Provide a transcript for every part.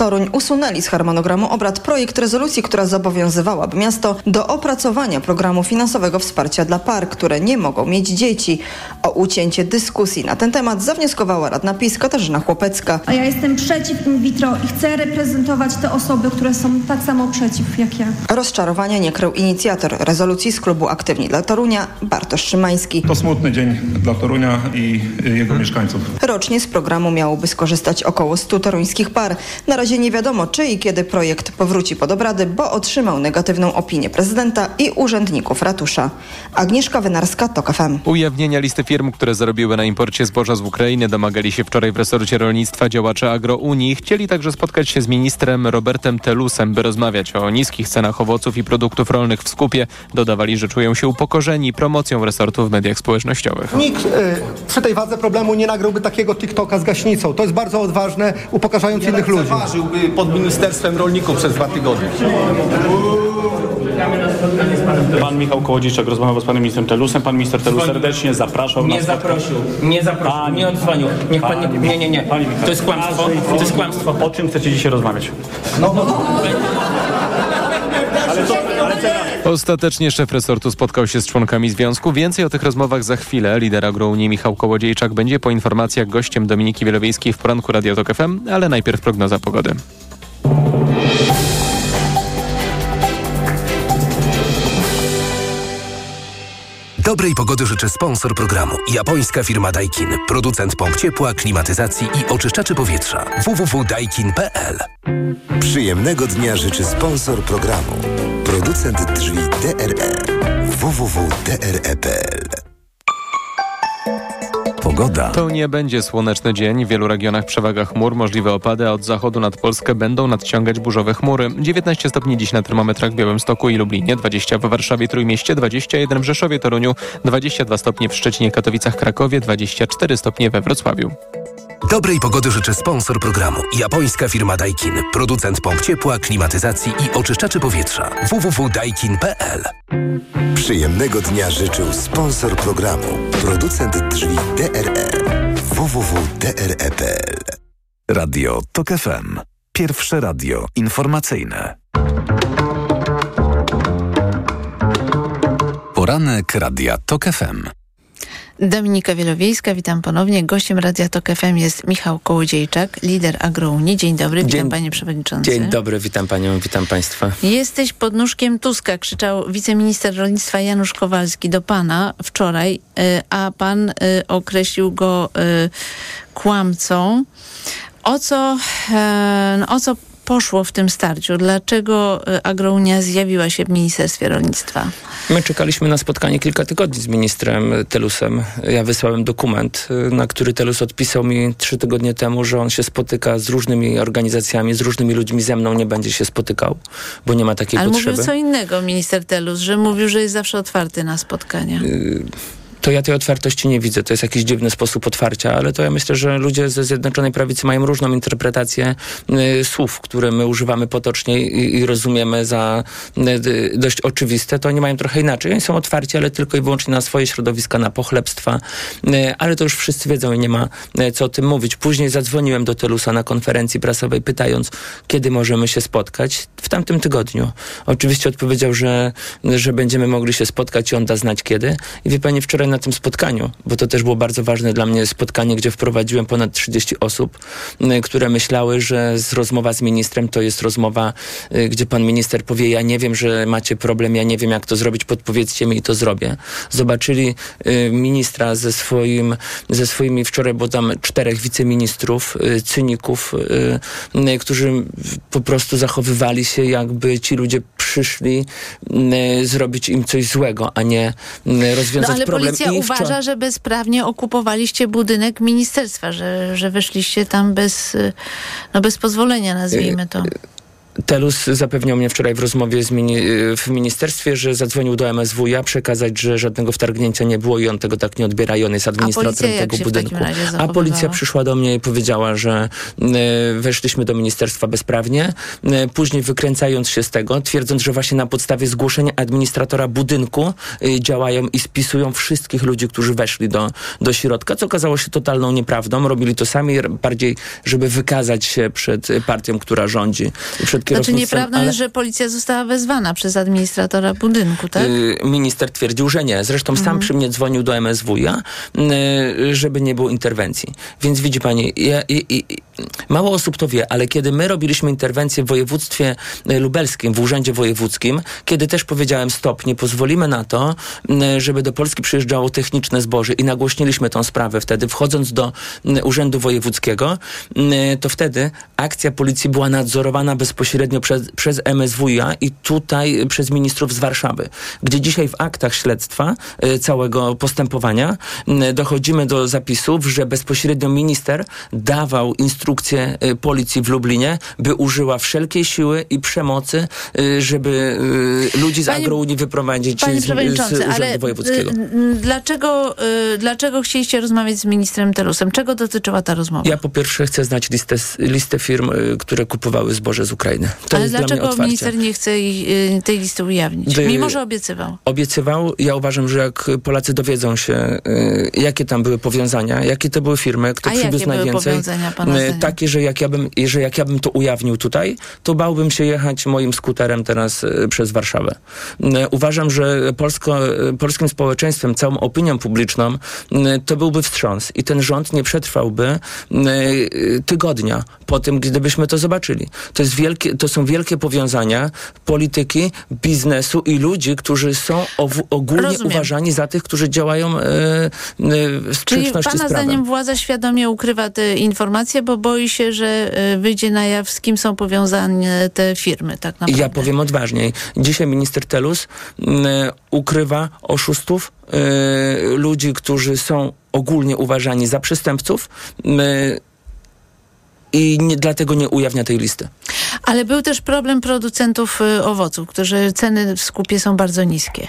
Toruń usunęli z harmonogramu obrad projekt rezolucji, która zobowiązywałaby miasto do opracowania programu finansowego wsparcia dla par, które nie mogą mieć dzieci. O ucięcie dyskusji na ten temat zawnioskowała radna PiS Katarzyna Chłopecka. A ja jestem przeciw in vitro i chcę reprezentować te osoby, które są tak samo przeciw jak ja. Rozczarowania nie krył inicjator rezolucji z klubu Aktywni dla Torunia Bartosz Szymański. To smutny dzień dla Torunia i jego mieszkańców. Rocznie z programu miałoby skorzystać około 100 toruńskich par. Na razie nie wiadomo, czy i kiedy projekt powróci pod obrady, bo otrzymał negatywną opinię prezydenta i urzędników ratusza. Agnieszka Wynarska, TOK FM. Ujawnienia listy firm, które zarobiły na imporcie zboża z Ukrainy domagali się wczoraj w resorcie rolnictwa działacze Agrounii. Chcieli także spotkać się z ministrem Robertem Telusem, by rozmawiać o niskich cenach owoców i produktów rolnych w skupie. Dodawali, że czują się upokorzeni promocją resortu w mediach społecznościowych. Nikt y, przy tej wadze problemu nie nagrałby takiego TikToka z gaśnicą. To jest bardzo odważne, upokarzając innych ludzi. Pod Ministerstwem Rolników przez dwa tygodnie. Pan Michał Kołodziejczak rozmawiał z panem ministrem Telusem. Pan minister Telus serdecznie zapraszał Nie zaprosił, nie zaprosił, Pani- nie odzwonił. Niech pan nie, nie, nie, nie. Pani Michał. To jest kłamstwo, to jest kłamstwo. O czym chcecie dzisiaj rozmawiać? Ale co, ale co, Ostatecznie szef resortu spotkał się z członkami związku. Więcej o tych rozmowach za chwilę. Lider Agrounii Michał Kołodziejczak będzie po informacjach gościem Dominiki Wielowiejskiej w poranku Radio Tok FM, ale najpierw prognoza pogody. Dobrej pogody życzę sponsor programu. Japońska firma Daikin. Producent pomp ciepła, klimatyzacji i oczyszczaczy powietrza. www.daikin.pl Przyjemnego dnia życzy sponsor programu. Producent drzwi DRE. www.dre.pl Pogoda. To nie będzie słoneczny dzień. W wielu regionach przewaga chmur, możliwe opady, a od zachodu nad Polskę będą nadciągać burzowe chmury. 19 stopni dziś na termometrach w Białymstoku i Lublinie, 20 w Warszawie, Trójmieście, 21 w Rzeszowie, Toruniu, 22 stopnie w Szczecinie, Katowicach, Krakowie, 24 stopnie we Wrocławiu. Dobrej pogody życzę sponsor programu. Japońska firma Daikin. Producent pomp ciepła, klimatyzacji i oczyszczaczy powietrza. www.daikin.pl Przyjemnego dnia życzył sponsor programu. Producent drzwi DRE. www.dre.pl Radio TOK FM. Pierwsze radio informacyjne. Poranek Radia TOK FM. Dominika Wielowiejska, witam ponownie. Gościem Radia Tok FM jest Michał Kołodziejczak, lider Agrounii. Dzień dobry, witam Dzień- panie przewodniczący. Dzień dobry, witam panią, witam państwa. Jesteś pod nóżkiem Tuska, krzyczał wiceminister rolnictwa Janusz Kowalski do pana wczoraj, y, a pan y, określił go y, kłamcą. O co, e, o co poszło w tym starciu? Dlaczego y, Agrounia zjawiła się w Ministerstwie Rolnictwa? My czekaliśmy na spotkanie kilka tygodni z ministrem Telusem. Ja wysłałem dokument, y, na który Telus odpisał mi trzy tygodnie temu, że on się spotyka z różnymi organizacjami, z różnymi ludźmi, ze mną nie będzie się spotykał, bo nie ma takiej Ale potrzeby. mówił co innego minister Telus, że mówił, że jest zawsze otwarty na spotkania. To ja tej otwartości nie widzę. To jest jakiś dziwny sposób otwarcia, ale to ja myślę, że ludzie ze Zjednoczonej Prawicy mają różną interpretację y, słów, które my używamy potocznie i, i rozumiemy za y, dość oczywiste. To oni mają trochę inaczej. Oni są otwarci, ale tylko i wyłącznie na swoje środowiska, na pochlebstwa. Y, ale to już wszyscy wiedzą i nie ma y, co o tym mówić. Później zadzwoniłem do Telusa na konferencji prasowej, pytając, kiedy możemy się spotkać. W tamtym tygodniu. Oczywiście odpowiedział, że, że będziemy mogli się spotkać i on da znać kiedy. I wie pani, wczoraj na tym spotkaniu, bo to też było bardzo ważne dla mnie spotkanie, gdzie wprowadziłem ponad 30 osób, które myślały, że z rozmowa z ministrem to jest rozmowa, y, gdzie pan minister powie, ja nie wiem, że macie problem, ja nie wiem, jak to zrobić, podpowiedzcie mi i to zrobię. Zobaczyli y, ministra ze swoim, ze swoimi wczoraj, bo tam czterech wiceministrów, y, cyników, którzy po prostu zachowywali się, jakby ci ludzie przyszli zrobić im coś złego, a nie y, rozwiązać No problem. Policja I uważa, że bezprawnie okupowaliście budynek ministerstwa, że, że weszliście tam bez, y, no bez pozwolenia, nazwijmy to. Telus zapewniał mnie wczoraj w rozmowie z mini, w ministerstwie, że zadzwonił do MSWiA przekazać, że żadnego wtargnięcia nie było i on tego tak nie odbiera i on jest administratorem tego budynku. A policja przyszła do mnie i powiedziała, że e, weszliśmy do ministerstwa bezprawnie, e, później wykręcając się z tego, twierdząc, że właśnie na podstawie zgłoszenia administratora budynku e, działają i spisują wszystkich ludzi, którzy weszli do, do środka, co okazało się totalną nieprawdą. Robili to sami bardziej, żeby wykazać się przed partią, która rządzi, przed Znaczy nieprawdą ale- jest, że policja została wezwana przez administratora budynku, tak? Y, Minister twierdził, że nie. Zresztą sam przy mnie dzwonił do MSWiA, y, żeby nie było interwencji. Więc widzi pani, ja, i, i, mało osób to wie, ale kiedy my robiliśmy interwencję w województwie y, lubelskim, w urzędzie wojewódzkim, kiedy też powiedziałem stop, nie pozwolimy na to, żeby do Polski przyjeżdżało techniczne zboże i nagłośniliśmy tą sprawę wtedy, wchodząc do urzędu wojewódzkiego, to wtedy akcja policji była nadzorowana bezpośrednio przez, przez MSWiA i tutaj przez ministrów z Warszawy, gdzie dzisiaj w aktach śledztwa y, całego postępowania y, dochodzimy do zapisów, że bezpośrednio minister dawał instrukcję y, policji w Lublinie, by użyła wszelkiej siły i przemocy, żeby ludzi z Panie- agrounii wyprowadzić Panie z, z urzędu wojewódzkiego. dlaczego, dlaczego chcieliście rozmawiać z ministrem Telusem? Czego dotyczyła ta rozmowa? Ja po pierwsze chcę znać listę, listę firm, które kupowały zboże z Ukrainy. To Ale dlaczego minister nie chce y, tej listy ujawnić? Mimo, że obiecywał. obiecywał. Ja uważam, że jak Polacy dowiedzą się, y, jakie tam były powiązania, jakie to były firmy, kto A jakie przywiózł najwięcej. y, takie, że jak, ja bym, że jak ja bym to ujawnił tutaj, to bałbym się jechać moim skuterem teraz przez Warszawę. Uważam, że polsko, polskim społeczeństwem, całą opinią publiczną, to byłby wstrząs i ten rząd nie przetrwałby tygodnia po tym, gdybyśmy to zobaczyli. To, jest wielkie, to są wielkie powiązania polityki, biznesu i ludzi, którzy są ogólnie Rozumiem. uważani za tych, którzy działają e, e, w Czyli sprzeczności pana z prawem. zdaniem władza świadomie ukrywa te informacje, bo boi się, że y, wyjdzie na jaw, z kim są powiązane te firmy tak naprawdę. Ja powiem odważniej. Dzisiaj minister Telus m, ukrywa oszustów, e, ludzi, którzy są ogólnie uważani za przestępców m, i nie, dlatego nie ujawnia tej listy. Ale był też problem producentów y, owoców, którzy ceny w skupie są bardzo niskie.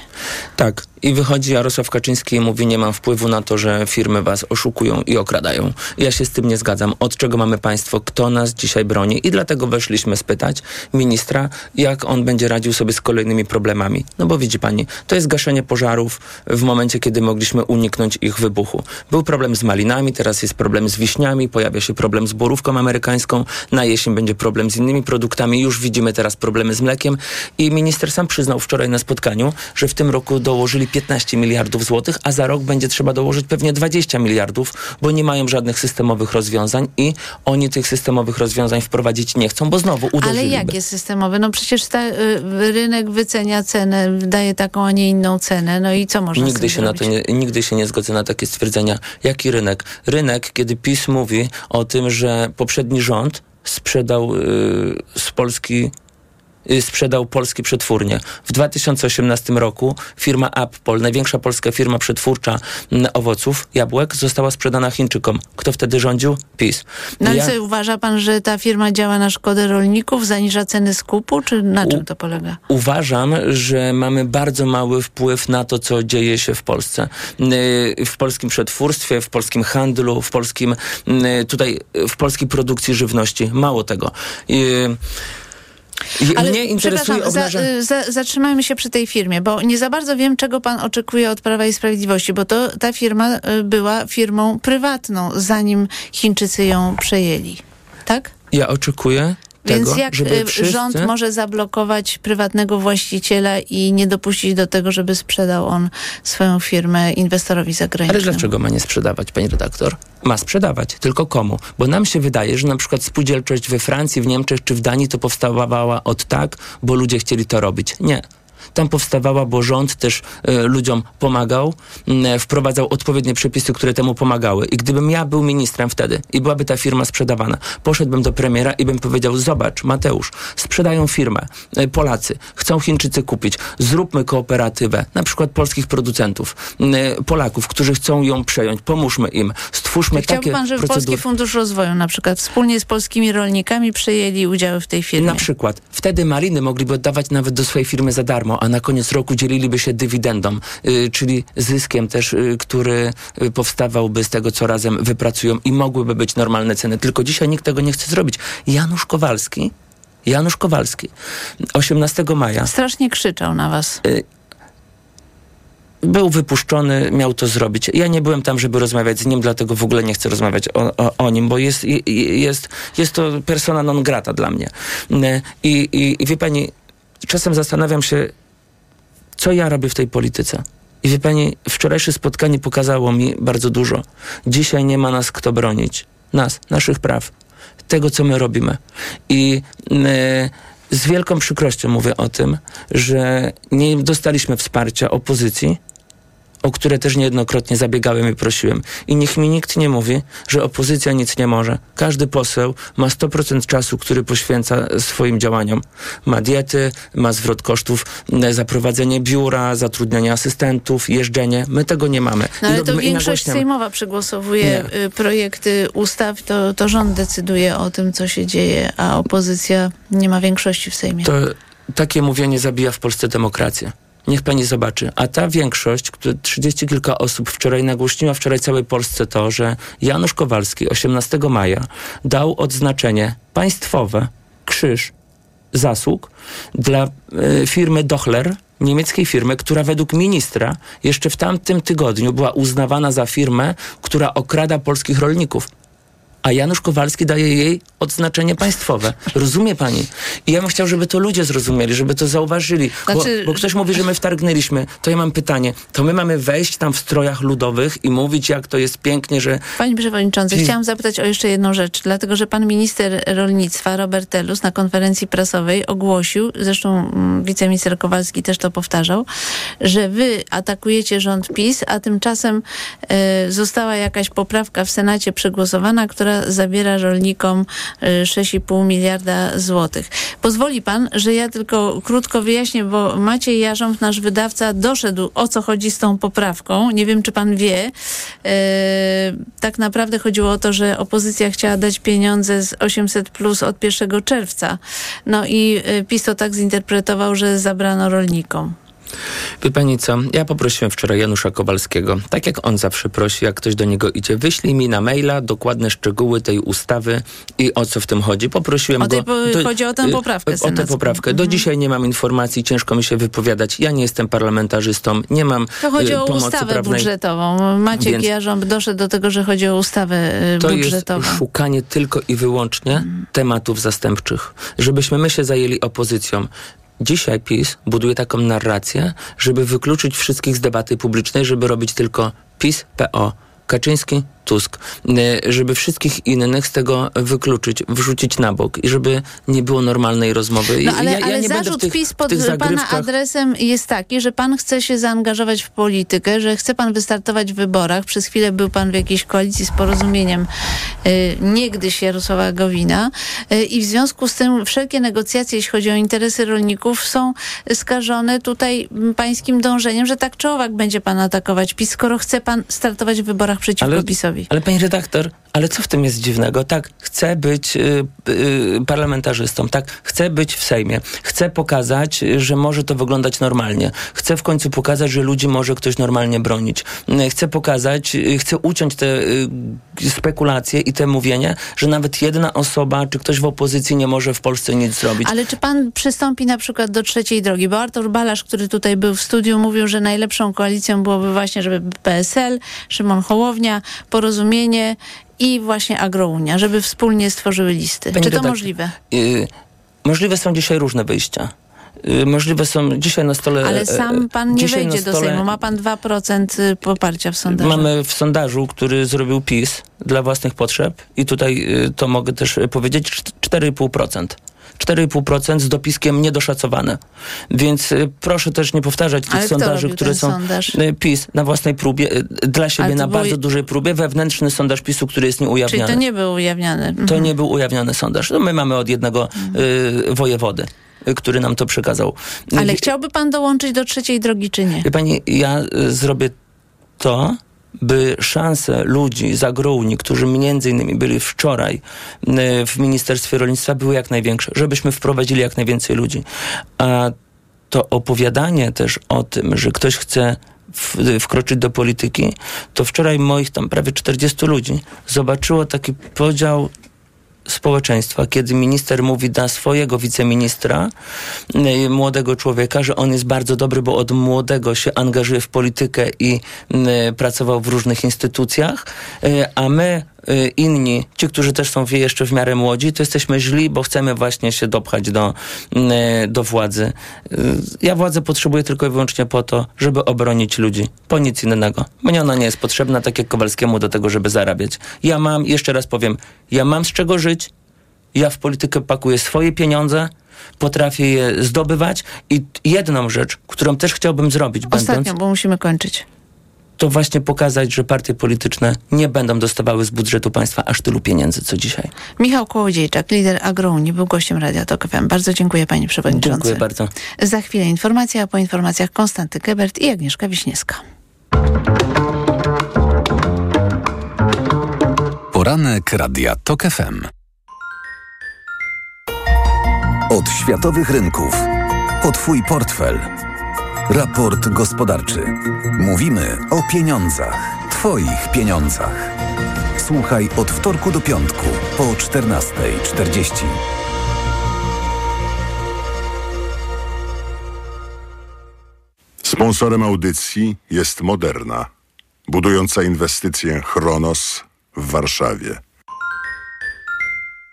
Tak. I wychodzi Jarosław Kaczyński i mówi, nie mam wpływu na to, że firmy was oszukują i okradają. Ja się z tym nie zgadzam. Od czego mamy państwo? Kto nas dzisiaj broni? I dlatego weszliśmy spytać ministra, jak on będzie radził sobie z kolejnymi problemami. No bo widzi pani, to jest gaszenie pożarów w momencie, kiedy mogliśmy uniknąć ich wybuchu. Był problem z malinami, teraz jest problem z wiśniami, pojawia się problem z borówką amerykańską, na jesień będzie problem z innymi produktami, już widzimy teraz problemy z mlekiem i minister sam przyznał wczoraj na spotkaniu, że w tym roku dołożyli 15 miliardów złotych, a za rok będzie trzeba dołożyć pewnie 20 miliardów, bo nie mają żadnych systemowych rozwiązań i oni tych systemowych rozwiązań wprowadzić nie chcą, bo znowu Ale uderzyliby. jak jest systemowy? No przecież ta, y, rynek wycenia cenę, daje taką, a nie inną cenę. No i co można Nigdy się, na to nie, nigdy się nie zgodzę na takie stwierdzenia. Jaki rynek? Rynek, kiedy PiS mówi o tym, że poprzedni rząd sprzedał y, z Polski sprzedał polskie przetwórnie. W 2018 roku firma Appol, największa polska firma przetwórcza mm, owoców, jabłek, została sprzedana Chińczykom. Kto wtedy rządził? PiS. No Ja- co, uważa pan, że ta firma działa na szkodę rolników, zaniża ceny skupu, czy na czym to polega? Uważam, że mamy bardzo mały wpływ na to, co dzieje się w Polsce. Yy, W polskim przetwórstwie, w polskim handlu, w polskim yy, tutaj w polskiej produkcji żywności. Mało tego. I Ale Mnie interesuje przepraszam, za, y, za, zatrzymajmy się przy tej firmie, bo nie za bardzo wiem, czego pan oczekuje od Prawa i Sprawiedliwości, bo to ta firma y, była firmą prywatną, zanim Chińczycy ją przejęli. Tak? Ja oczekuję Więc tego, jak y, wszyscy... rząd może zablokować prywatnego właściciela i nie dopuścić do tego, żeby sprzedał on swoją firmę inwestorowi zagranicznemu? Ale dlaczego ma nie sprzedawać, pani redaktor? Ma sprzedawać, tylko komu? Bo nam się wydaje, że na przykład spółdzielczość we Francji, w Niemczech czy w Danii to powstawała od tak, bo ludzie chcieli to robić. Nie. Tam powstawała, bo rząd też e, ludziom pomagał, m, wprowadzał odpowiednie przepisy, które temu pomagały. I gdybym ja był ministrem wtedy i byłaby ta firma sprzedawana, poszedłbym do premiera i bym powiedział, zobacz, Mateusz, sprzedają firmę, e, Polacy, chcą Chińczycy kupić, zróbmy kooperatywę, na przykład polskich producentów, e, Polaków, którzy chcą ją przejąć, pomóżmy im, stwórzmy Chciałby takie pan, żeby Polski procedury. Fundusz Rozwoju na przykład wspólnie z polskimi rolnikami przejęli udziały w tej firmie? Na przykład. Wtedy maliny mogliby oddawać nawet do swojej firmy za darmo, a na koniec roku dzieliliby się dywidendą, y, czyli zyskiem też, y, który y, powstawałby z tego, co razem wypracują i mogłyby być normalne ceny. Tylko dzisiaj nikt tego nie chce zrobić. Janusz Kowalski, Janusz Kowalski, 18 maja Strasznie krzyczał na was. był wypuszczony, miał to zrobić. Ja nie byłem tam, żeby rozmawiać z nim, dlatego w ogóle nie chcę rozmawiać o, o, o nim, bo jest, jest, jest to persona non grata dla mnie. I, i, I wie pani, czasem zastanawiam się, co ja robię w tej polityce. I wie pani, wczorajsze spotkanie pokazało mi bardzo dużo. Dzisiaj nie ma nas kto bronić. Nas, naszych praw, tego, co my robimy. I e, z wielką przykrością mówię o tym, że nie dostaliśmy wsparcia opozycji, o które też niejednokrotnie zabiegałem i prosiłem. I niech mi nikt nie mówi, że opozycja nic nie może. Każdy poseł ma 100% czasu, który poświęca swoim działaniom. Ma diety, ma zwrot kosztów za prowadzenie biura, zatrudnianie asystentów, jeżdżenie. My tego nie mamy. No I ale no- to i większość sejmowa przegłosowuje y, projekty ustaw, to, to rząd decyduje o tym, co się dzieje, a opozycja nie ma większości w Sejmie. To takie mówienie zabija w Polsce demokrację. Niech pani zobaczy. A ta większość, 30 kilka osób wczoraj nagłośniła wczoraj całej Polsce to, że Janusz Kowalski 18 maja dał odznaczenie państwowe, krzyż zasług dla e, firmy Dochler, niemieckiej firmy, która według ministra jeszcze w tamtym tygodniu była uznawana za firmę, która okrada polskich rolników. A Janusz Kowalski daje jej odznaczenie państwowe. Rozumie pani? I ja bym chciał, żeby to ludzie zrozumieli, żeby to zauważyli. Znaczy- Bo, bo ktoś mówi, że my wtargnęliśmy. To ja mam pytanie. To my mamy wejść tam w strojach ludowych i mówić, jak to jest pięknie, że Panie Przewodniczący, Dzień- chciałam zapytać o jeszcze jedną rzecz, dlatego że pan minister rolnictwa Robert Telus na konferencji prasowej ogłosił, zresztą mm, wiceminister Kowalski też to powtarzał, że wy atakujecie rząd PiS, a tymczasem e, została jakaś poprawka w Senacie przegłosowana, która zabiera rolnikom e, 6,5 miliarda złotych. Pozwoli pan, że ja tylko krótko wyjaśnię, bo Maciej Jarząb, nasz wydawca, doszedł o co chodzi z tą poprawką. Nie wiem, czy pan wie. E, tak naprawdę chodziło o to, że opozycja chciała dać pieniądze z 800 plus od 1 czerwca. No i e, PiS to tak zinterpretował, że zabrano rolnikom. Wie pani co, ja poprosiłem wczoraj Janusza Kowalskiego, tak jak on zawsze prosi, jak ktoś do niego idzie, wyślij mi na maila dokładne szczegóły tej ustawy i o co w tym chodzi. Poprosiłem O tej go... po- chodzi o tę y, poprawkę O tę senacką. poprawkę. Do Mhm. dzisiaj nie mam informacji, ciężko mi się wypowiadać. Ja nie jestem parlamentarzystą, nie mam To chodzi y, o ustawę prawnej. budżetową. Maciek Więc- Jarząb doszedł do tego, że chodzi o ustawę y, To jest budżetową. szukanie tylko i wyłącznie tematów zastępczych. Żebyśmy my się zajęli opozycją. Dzisiaj PiS buduje taką narrację, żeby wykluczyć wszystkich z debaty publicznej, żeby robić tylko PiS, PO, Kaczyński, Tusk, y, żeby wszystkich innych z tego wykluczyć, wrzucić na bok i żeby nie było normalnej rozmowy. No ale, ja, ja ale zarzut tych, PiS pod pana adresem jest taki, że pan chce się zaangażować w politykę, że chce pan wystartować w wyborach. Przez chwilę był pan w jakiejś koalicji z porozumieniem y, niegdyś Jarosława Gowina y, i w związku z tym wszelkie negocjacje, jeśli chodzi o interesy rolników, są skażone tutaj pańskim dążeniem, że tak czy owak będzie pan atakować PiS, skoro chce pan startować w wyborach przeciwko Ale- PiSowi. Ale pani redaktor, ale co w tym jest dziwnego? Tak, chcę być y, y, parlamentarzystą, tak, chcę być w Sejmie, chcę pokazać, że może to wyglądać normalnie. Chcę w końcu pokazać, że ludzi może ktoś normalnie bronić. Y, Chcę pokazać, y, chcę uciąć te y, spekulacje i te mówienie, że nawet jedna osoba, czy ktoś w opozycji nie może w Polsce nic zrobić. Ale czy pan przystąpi na przykład do trzeciej drogi? Bo Artur Balasz, który tutaj był w studiu, mówił, że najlepszą koalicją byłoby właśnie, żeby PSL, Szymon Hołownia, Porozumienie i właśnie Agrounia, żeby wspólnie stworzyły listy. Pani czy to redaktor, możliwe? Y, możliwe są dzisiaj różne wyjścia. Y, możliwe są dzisiaj na stole. Ale e, sam pan nie wejdzie do stole- Sejmu. Ma pan 2% poparcia w sondażu. Mamy w sondażu, który zrobił PiS dla własnych potrzeb i tutaj y, to mogę też y, powiedzieć czt- 4,5%. 4,5% z dopiskiem niedoszacowane. Więc y, proszę też nie powtarzać tych Ale sondaży, które są sondaż? y, PiS na własnej próbie, y, dla siebie na bardzo dużej próbie, wewnętrzny sondaż PiSu, który jest Czyli nieujawniany. to nie był ujawniany. Mhm. To nie był ujawniony sondaż. No my mamy od jednego y, wojewody, który nam to przekazał. Ale chciałby pan dołączyć do trzeciej drogi, czy nie? Pani, ja y, zrobię to, by szanse ludzi z Agrouni, którzy między innymi byli wczoraj y, w Ministerstwie Rolnictwa, były jak największe, żebyśmy wprowadzili jak najwięcej ludzi. A to opowiadanie też o tym, że ktoś chce w, wkroczyć do polityki, to wczoraj moich tam prawie 40 ludzi zobaczyło taki podział społeczeństwa, kiedy minister mówi dla swojego wiceministra, y, młodego człowieka, że on jest bardzo dobry, bo od młodego się angażuje w politykę i y, pracował w różnych instytucjach, y, a my inni, ci, którzy też są jeszcze w miarę młodzi, to jesteśmy źli, bo chcemy właśnie się dopchać do, y, do władzy. Y, Ja władzę potrzebuję tylko i wyłącznie po to, żeby obronić ludzi. Po nic innego. Mnie ona nie jest potrzebna, tak jak Kowalskiemu, do tego, żeby zarabiać. Ja mam, jeszcze raz powiem, ja mam z czego żyć, ja w politykę pakuję swoje pieniądze, potrafię je zdobywać i jedną rzecz, którą też chciałbym zrobić, Ostatnią, będąc, bo musimy kończyć. To właśnie pokazać, że partie polityczne nie będą dostawały z budżetu państwa aż tylu pieniędzy, co dzisiaj. Michał Kołodziejczak, lider Agrounii, był gościem Radia Tok FM. Bardzo dziękuję panie przewodniczący. Dziękuję bardzo. Za chwilę informacja, a po informacjach Konstanty Gebert i Agnieszka Wiśniewska. Poranek Radia TOK FM. Od światowych rynków. O Twój portfel. Raport gospodarczy. Mówimy o pieniądzach. Twoich pieniądzach. Słuchaj od wtorku do piątku po 14.40. Sponsorem audycji jest Moderna, budująca inwestycję Chronos w Warszawie.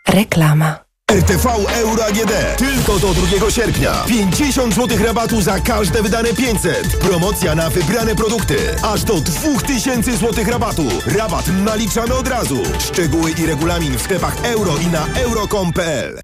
Reklama. RTV Euro AGD. Tylko do 2 sierpnia. 50 zł rabatu za każde wydane 500. Promocja na wybrane produkty. Aż do 2000 zł rabatu. Rabat naliczamy od razu. Szczegóły i regulamin w sklepach euro i na euro.com.pl.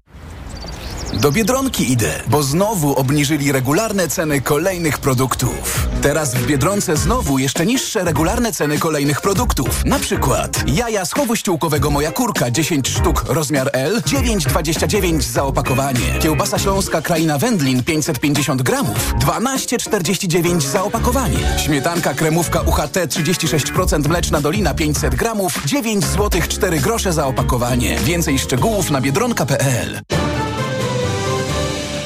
Do Biedronki idę, bo znowu obniżyli regularne ceny kolejnych produktów. Teraz w Biedronce znowu jeszcze niższe regularne ceny kolejnych produktów. Na przykład jaja z ściółkowego Moja Kurka 10 sztuk rozmiar L 9,29 za opakowanie. Kiełbasa śląska Kraina Wędlin 550 gramów 12,49 za opakowanie. Śmietanka kremówka UHT 36% mleczna dolina 500 gramów 9 zł 4 grosze za opakowanie. Więcej szczegółów na biedronka.pl.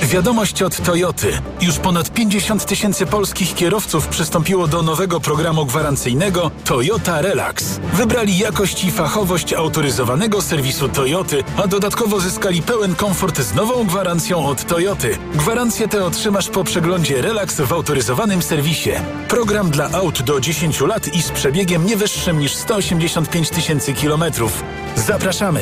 Wiadomość od Toyoty. Już ponad 50 tysięcy polskich kierowców przystąpiło do nowego programu gwarancyjnego Toyota Relax. Wybrali jakość i fachowość autoryzowanego serwisu Toyoty, a dodatkowo zyskali pełen komfort z nową gwarancją od Toyoty. Gwarancję tę otrzymasz po przeglądzie Relax w autoryzowanym serwisie. Program dla aut do 10 lat i z przebiegiem nie wyższym niż 185 tysięcy kilometrów. Zapraszamy!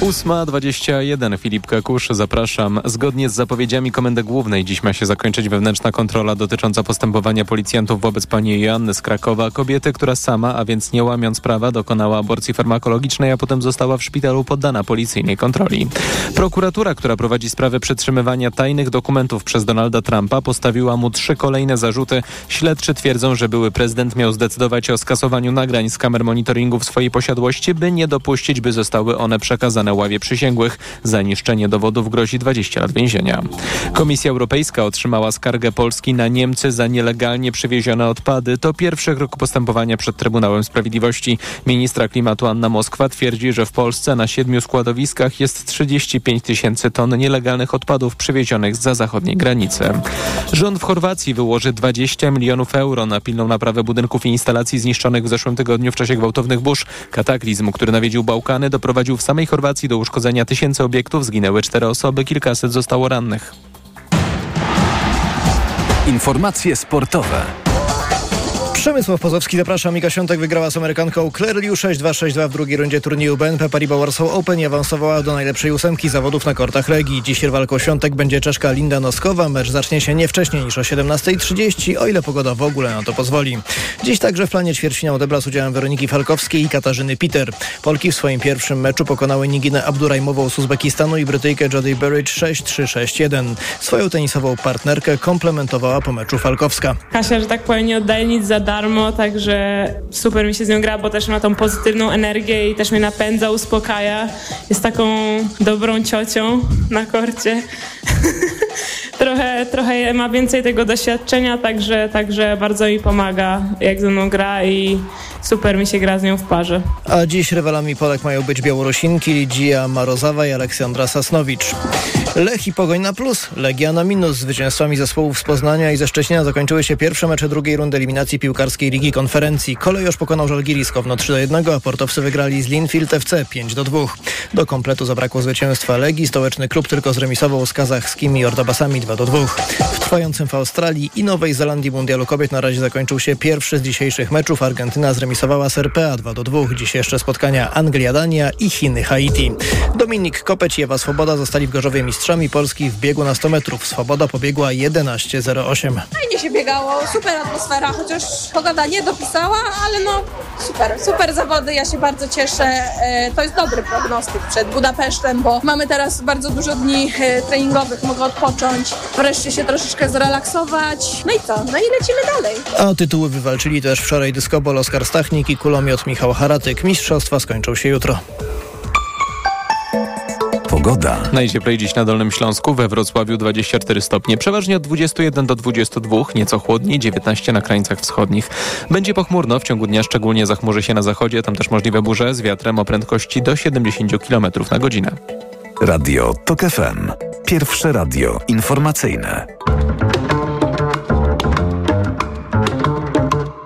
8.21 Filip Kakusz, zapraszam. Zgodnie z zapowiedziami Komendy Głównej dziś ma się zakończyć wewnętrzna kontrola dotycząca postępowania policjantów wobec pani Joanny z Krakowa, kobiety, która sama, a więc nie łamiąc prawa, dokonała aborcji farmakologicznej, a potem została w szpitalu poddana policyjnej kontroli. Prokuratura, która prowadzi sprawę przetrzymywania tajnych dokumentów przez Donalda Trumpa, postawiła mu trzy kolejne zarzuty. Śledczy twierdzą, że były prezydent miał zdecydować o skasowaniu nagrań z kamer monitoringu w swojej posiadłości, by nie dopuścić, by zostały one przekazane ławie przysięgłych. Za niszczenie dowodów grozi 20 lat więzienia. Komisja Europejska otrzymała skargę Polski na Niemcy za nielegalnie przywiezione odpady. To pierwszy krok postępowania przed Trybunałem Sprawiedliwości. Ministra klimatu Anna Moskwa twierdzi, że w Polsce na siedmiu składowiskach jest 35 tysięcy ton nielegalnych odpadów przywiezionych za zachodniej granicy. Rząd w Chorwacji wyłoży 20 milionów euro na pilną naprawę budynków i instalacji zniszczonych w zeszłym tygodniu w czasie gwałtownych burz. Kataklizm, który nawiedził Bałkany, doprowadził w samej Chorwacji do uszkodzenia tysięcy obiektów, zginęły cztery osoby, kilkaset zostało rannych. Informacje sportowe. Przemysław Pozowski, zapraszam. Mika Świątek wygrała z Amerykanką Claire Liu 6-2-6-2 w drugiej rundzie turnieju BNP Paribas Warsaw Open i awansowała do najlepszej ósemki zawodów na kortach Legii. Dziś rywalką Świątek będzie Czeszka Linda Noskowa. Mecz zacznie się nie wcześniej niż o 17.30, o ile pogoda w ogóle na to pozwoli. Dziś także w planie ćwierćfinał odebrał z udziałem Weroniki Falkowskiej i Katarzyny Peter. Polki w swoim pierwszym meczu pokonały Niginę Abdurajmową z Uzbekistanu i Brytyjkę Jody Burridge 6-3-6-1. Swoją tenisową partnerkę komplementowała po meczu Falkowska. Kasia, że tak powiem, nie oddaje nic za darmo, także super mi się z nią gra, bo też ma tą pozytywną energię i też mnie napędza, uspokaja. Jest taką dobrą ciocią na korcie. trochę, trochę ma więcej tego doświadczenia, także, także bardzo mi pomaga, jak ze mną gra i super mi się gra z nią w parze. A dziś rywalami Polek mają być Białorusinki Lidia Marozawa i Aleksandra Sasnowicz. Lech i Pogoń na plus, Legia na minus. Zwycięstwami zespołów z Poznania i ze Szczecina zakończyły się pierwsze mecze drugiej rundy eliminacji piłkarskiej Ligi Konferencji. Kolejosz pokonał Żalgiris Kowno 3 do 1, a portowcy wygrali z Linfield FC 5 do 2. Do kompletu zabrakło zwycięstwa Legii. Stołeczny klub tylko zremisował z kazachskimi Ordabasami 2 do 2. W trwającym w Australii i Nowej Zelandii Mundialu Kobiet na razie zakończył się pierwszy z dzisiejszych meczów. Argentyna zremisowała z RPA 2 do 2. Dziś jeszcze spotkania Anglia-Dania i Chiny-Haiti. Dominik Kopeć i Ewa Swoboda zostali w Gorzowie mistrzami Polski w biegu na 100 metrów. Swoboda pobiegła 11.08. Fajnie się biegało, super atmosfera, chociaż pogoda nie dopisała, ale no super, super zawody, ja się bardzo cieszę. E, To jest dobry prognostyk przed Budapesztem, bo mamy teraz bardzo dużo dni e, treningowych, mogę odpocząć, wreszcie się troszeczkę zrelaksować. No i co? No i lecimy dalej. A tytuły wywalczyli też wczoraj dyskobol Oskar Stachnik i kulomiot Michał Haratyk. Mistrzostwa skończą się jutro. Pogoda. Najcieplej dziś na Dolnym Śląsku, we Wrocławiu 24 stopnie, przeważnie od 21 do 22, nieco chłodniej, 19 na krańcach wschodnich. Będzie pochmurno, w ciągu dnia szczególnie zachmurzy się na zachodzie, tam też możliwe burze z wiatrem o prędkości do 70 km na godzinę. Radio TOK FM. Pierwsze radio informacyjne.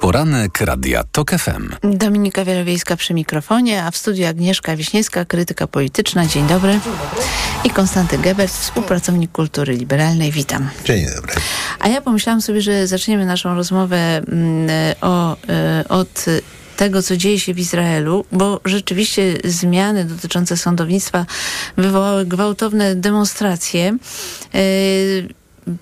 Poranek Radia TOK FM. Dominika Wielowiejska przy mikrofonie, a w studiu Agnieszka Wiśniewska, krytyka polityczna. Dzień dobry. I Konstanty Gebert, współpracownik kultury liberalnej. Witam. Dzień dobry. A ja pomyślałam sobie, że zaczniemy naszą rozmowę mm, o, y, od tego, co dzieje się w Izraelu, bo rzeczywiście zmiany dotyczące sądownictwa wywołały gwałtowne demonstracje. Y,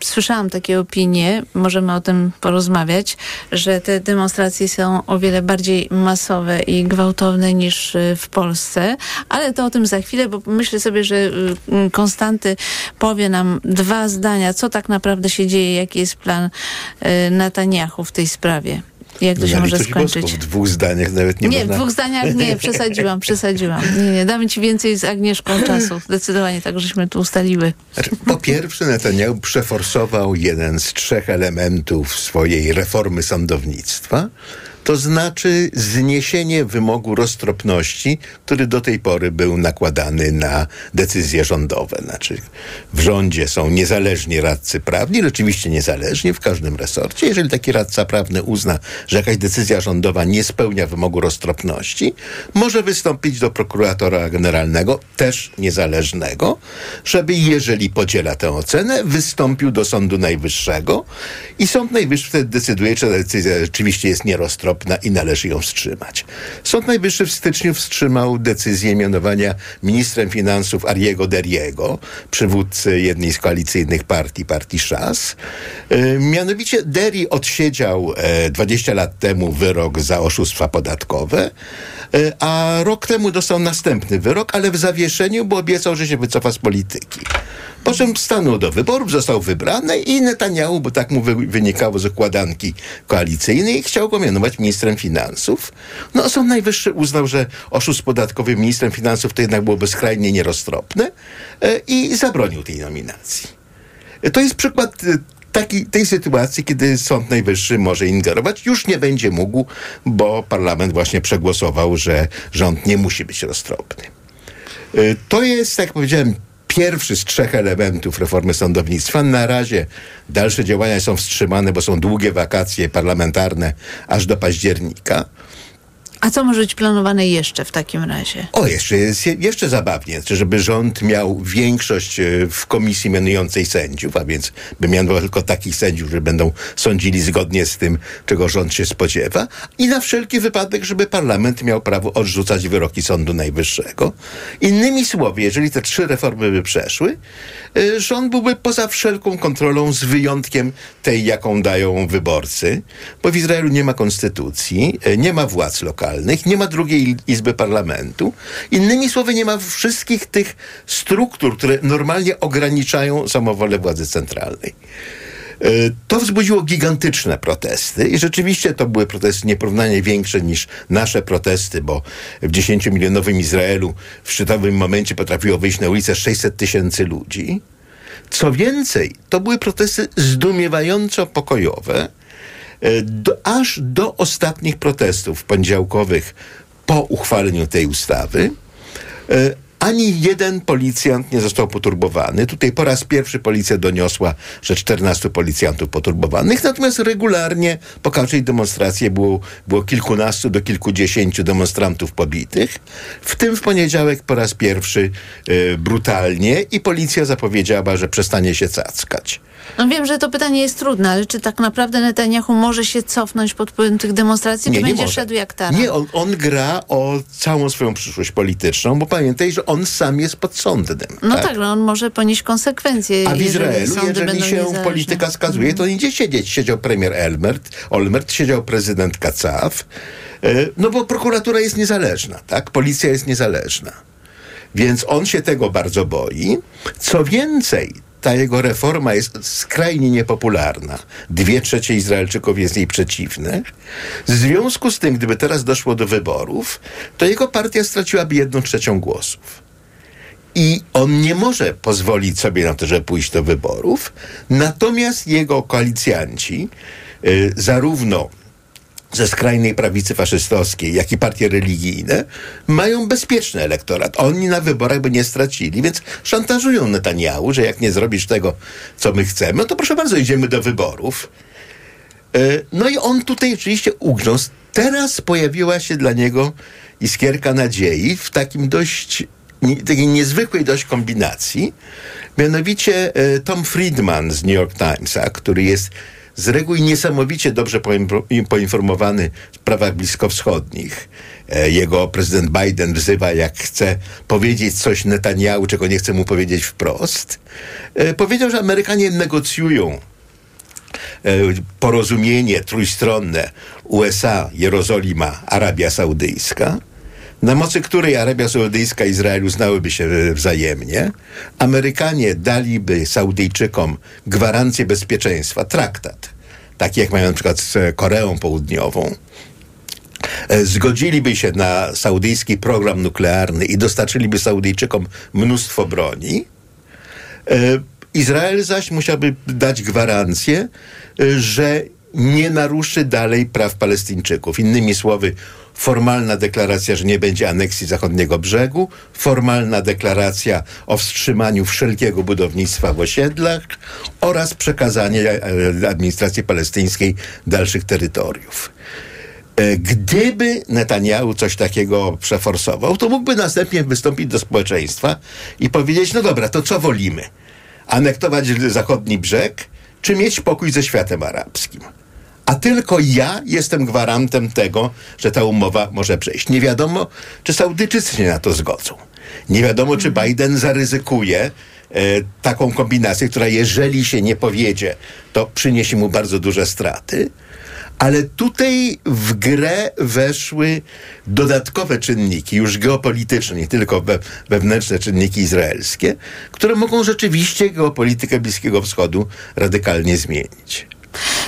Słyszałam takie opinie, możemy o tym porozmawiać, że te demonstracje są o wiele bardziej masowe i gwałtowne niż y, w Polsce, ale to o tym za chwilę, bo myślę sobie, że y, Konstanty powie nam dwa zdania, co tak naprawdę się dzieje, jaki jest plan Netanyahu w tej sprawie. Jak to się może skończyć? W dwóch zdaniach nawet nie, Nie, można... w dwóch zdaniach nie, przesadziłam, przesadziłam. Nie, nie, damy ci więcej z Agnieszką czasu. Zdecydowanie tak, żeśmy tu ustaliły. Znaczy, po pierwsze, Netanyahu przeforsował jeden z trzech elementów swojej reformy sądownictwa, to znaczy zniesienie wymogu roztropności, który do tej pory był nakładany na decyzje rządowe. Znaczy, w rządzie są niezależni radcy prawni, rzeczywiście niezależni w każdym resorcie. Jeżeli taki radca prawny uzna, że jakaś decyzja rządowa nie spełnia wymogu roztropności, może wystąpić do prokuratora generalnego, też niezależnego, żeby jeżeli podziela tę ocenę, wystąpił do Sądu Najwyższego i Sąd Najwyższy wtedy decyduje, czy ta decyzja rzeczywiście jest nieroztropna i należy ją wstrzymać. Sąd Najwyższy w styczniu wstrzymał decyzję mianowania ministrem finansów Ariego Deriego, przywódcy jednej z koalicyjnych partii, partii Szas. E, Mianowicie Deri odsiedział e, 20 lat temu wyrok za oszustwa podatkowe, e, a rok temu dostał następny wyrok, ale w zawieszeniu, bo obiecał, że się wycofa z polityki. Po czym stanął do wyborów, został wybrany i Netanyahu, bo tak mu wy, wynikało z układanki koalicyjnej, chciał go mianować ministrem finansów. No, Sąd Najwyższy uznał, że oszust podatkowy ministrem finansów to jednak byłoby skrajnie nieroztropne e, i zabronił tej nominacji. E, To jest przykład e, taki, tej sytuacji, kiedy Sąd Najwyższy może ingerować, już nie będzie mógł, bo parlament właśnie przegłosował, że rząd nie musi być roztropny. Y, To jest, jak powiedziałem, pierwszy z trzech elementów reformy sądownictwa. Na razie dalsze działania są wstrzymane, bo są długie wakacje parlamentarne aż do października. A co może być planowane jeszcze w takim razie? O, jeszcze jest je- jeszcze zabawnie, żeby rząd miał większość e, w komisji mianującej sędziów, a więc by mianował tylko takich sędziów, że będą sądzili zgodnie z tym, czego rząd się spodziewa i na wszelki wypadek, żeby parlament miał prawo odrzucać wyroki Sądu Najwyższego. Innymi słowy, jeżeli te trzy reformy by przeszły, e, rząd byłby poza wszelką kontrolą z wyjątkiem tej, jaką dają wyborcy, bo w Izraelu nie ma konstytucji, e, nie ma władz lokalnych, nie ma drugiej izby parlamentu. Innymi słowy, nie ma wszystkich tych struktur, które normalnie ograniczają samowolę władzy centralnej. E, To wzbudziło gigantyczne protesty i rzeczywiście to były protesty nieporównanie większe niż nasze protesty, bo w 10-milionowym Izraelu w szczytowym momencie potrafiło wyjść na ulicę 600 tysięcy ludzi. Co więcej, to były protesty zdumiewająco pokojowe, do, aż do ostatnich protestów poniedziałkowych po uchwaleniu tej ustawy. Ani jeden policjant nie został poturbowany. Tutaj po raz pierwszy policja doniosła, że 14 policjantów poturbowanych, natomiast regularnie po każdej demonstracji było, było kilkunastu do kilkudziesięciu demonstrantów pobitych. W tym w poniedziałek po raz pierwszy e, brutalnie i policja zapowiedziała, że przestanie się cackać. No wiem, że to pytanie jest trudne, ale czy tak naprawdę Netanyahu może się cofnąć pod wpływem tych demonstracji, czy będzie może. szedł jak tara? Nie, on, on gra o całą swoją przyszłość polityczną, bo pamiętaj, że on sam jest podsądnym. No tak, no on może ponieść konsekwencje. A w jeżeli Izraelu, jeżeli będą się niezależne. Polityka skazuje, to idzie siedzieć. Siedział premier Elmert, Olmert, siedział prezydent Kacaw. E, No bo prokuratura jest niezależna, tak? Policja jest niezależna. Więc on się tego bardzo boi. Co więcej, ta jego reforma jest skrajnie niepopularna. Dwie trzecie Izraelczyków jest jej przeciwnych. W związku z tym, gdyby teraz doszło do wyborów, to jego partia straciłaby jedną trzecią głosów. I on nie może pozwolić sobie na to, żeby pójść do wyborów. Natomiast jego koalicjanci, y, zarówno ze skrajnej prawicy faszystowskiej, jak i partie religijne, mają bezpieczny elektorat. Oni na wyborach by nie stracili, więc szantażują Netanyahu, że jak nie zrobisz tego, co my chcemy, to proszę bardzo, idziemy do wyborów. E, No i on tutaj oczywiście ugrzązł. Teraz pojawiła się dla niego iskierka nadziei w takim dość, takiej niezwykłej dość kombinacji. Mianowicie e, Tom Friedman z New York Timesa, który jest z reguły niesamowicie dobrze poinfo- poinformowany w sprawach bliskowschodnich. E, Jego prezydent Biden wzywa, jak chce powiedzieć coś Netanyahu, czego nie chce mu powiedzieć wprost. E, Powiedział, że Amerykanie negocjują e, porozumienie trójstronne USA, Jerozolima, Arabia Saudyjska, na mocy której Arabia Saudyjska i Izrael uznałyby się e, wzajemnie. Amerykanie daliby Saudyjczykom gwarancję bezpieczeństwa, traktat, taki jak mają na przykład z Koreą Południową. E, Zgodziliby się na saudyjski program nuklearny i dostarczyliby Saudyjczykom mnóstwo broni. E, Izrael zaś musiałby dać gwarancję, że nie naruszy dalej praw Palestyńczyków. Innymi słowy, formalna deklaracja, że nie będzie aneksji zachodniego brzegu, formalna deklaracja o wstrzymaniu wszelkiego budownictwa w osiedlach oraz przekazanie e, administracji palestyńskiej dalszych terytoriów. E, Gdyby Netanyahu coś takiego przeforsował, to mógłby następnie wystąpić do społeczeństwa i powiedzieć, no dobra, to co wolimy? Anektować zachodni brzeg, czy mieć pokój ze światem arabskim? A tylko ja jestem gwarantem tego, że ta umowa może przejść. Nie wiadomo, czy Saudyjczycy się na to zgodzą. Nie wiadomo, czy Biden zaryzykuje e, taką kombinację, która jeżeli się nie powiedzie, to przyniesie mu bardzo duże straty. Ale tutaj w grę weszły dodatkowe czynniki, już geopolityczne, nie tylko we, wewnętrzne czynniki izraelskie, które mogą rzeczywiście geopolitykę Bliskiego Wschodu radykalnie zmienić.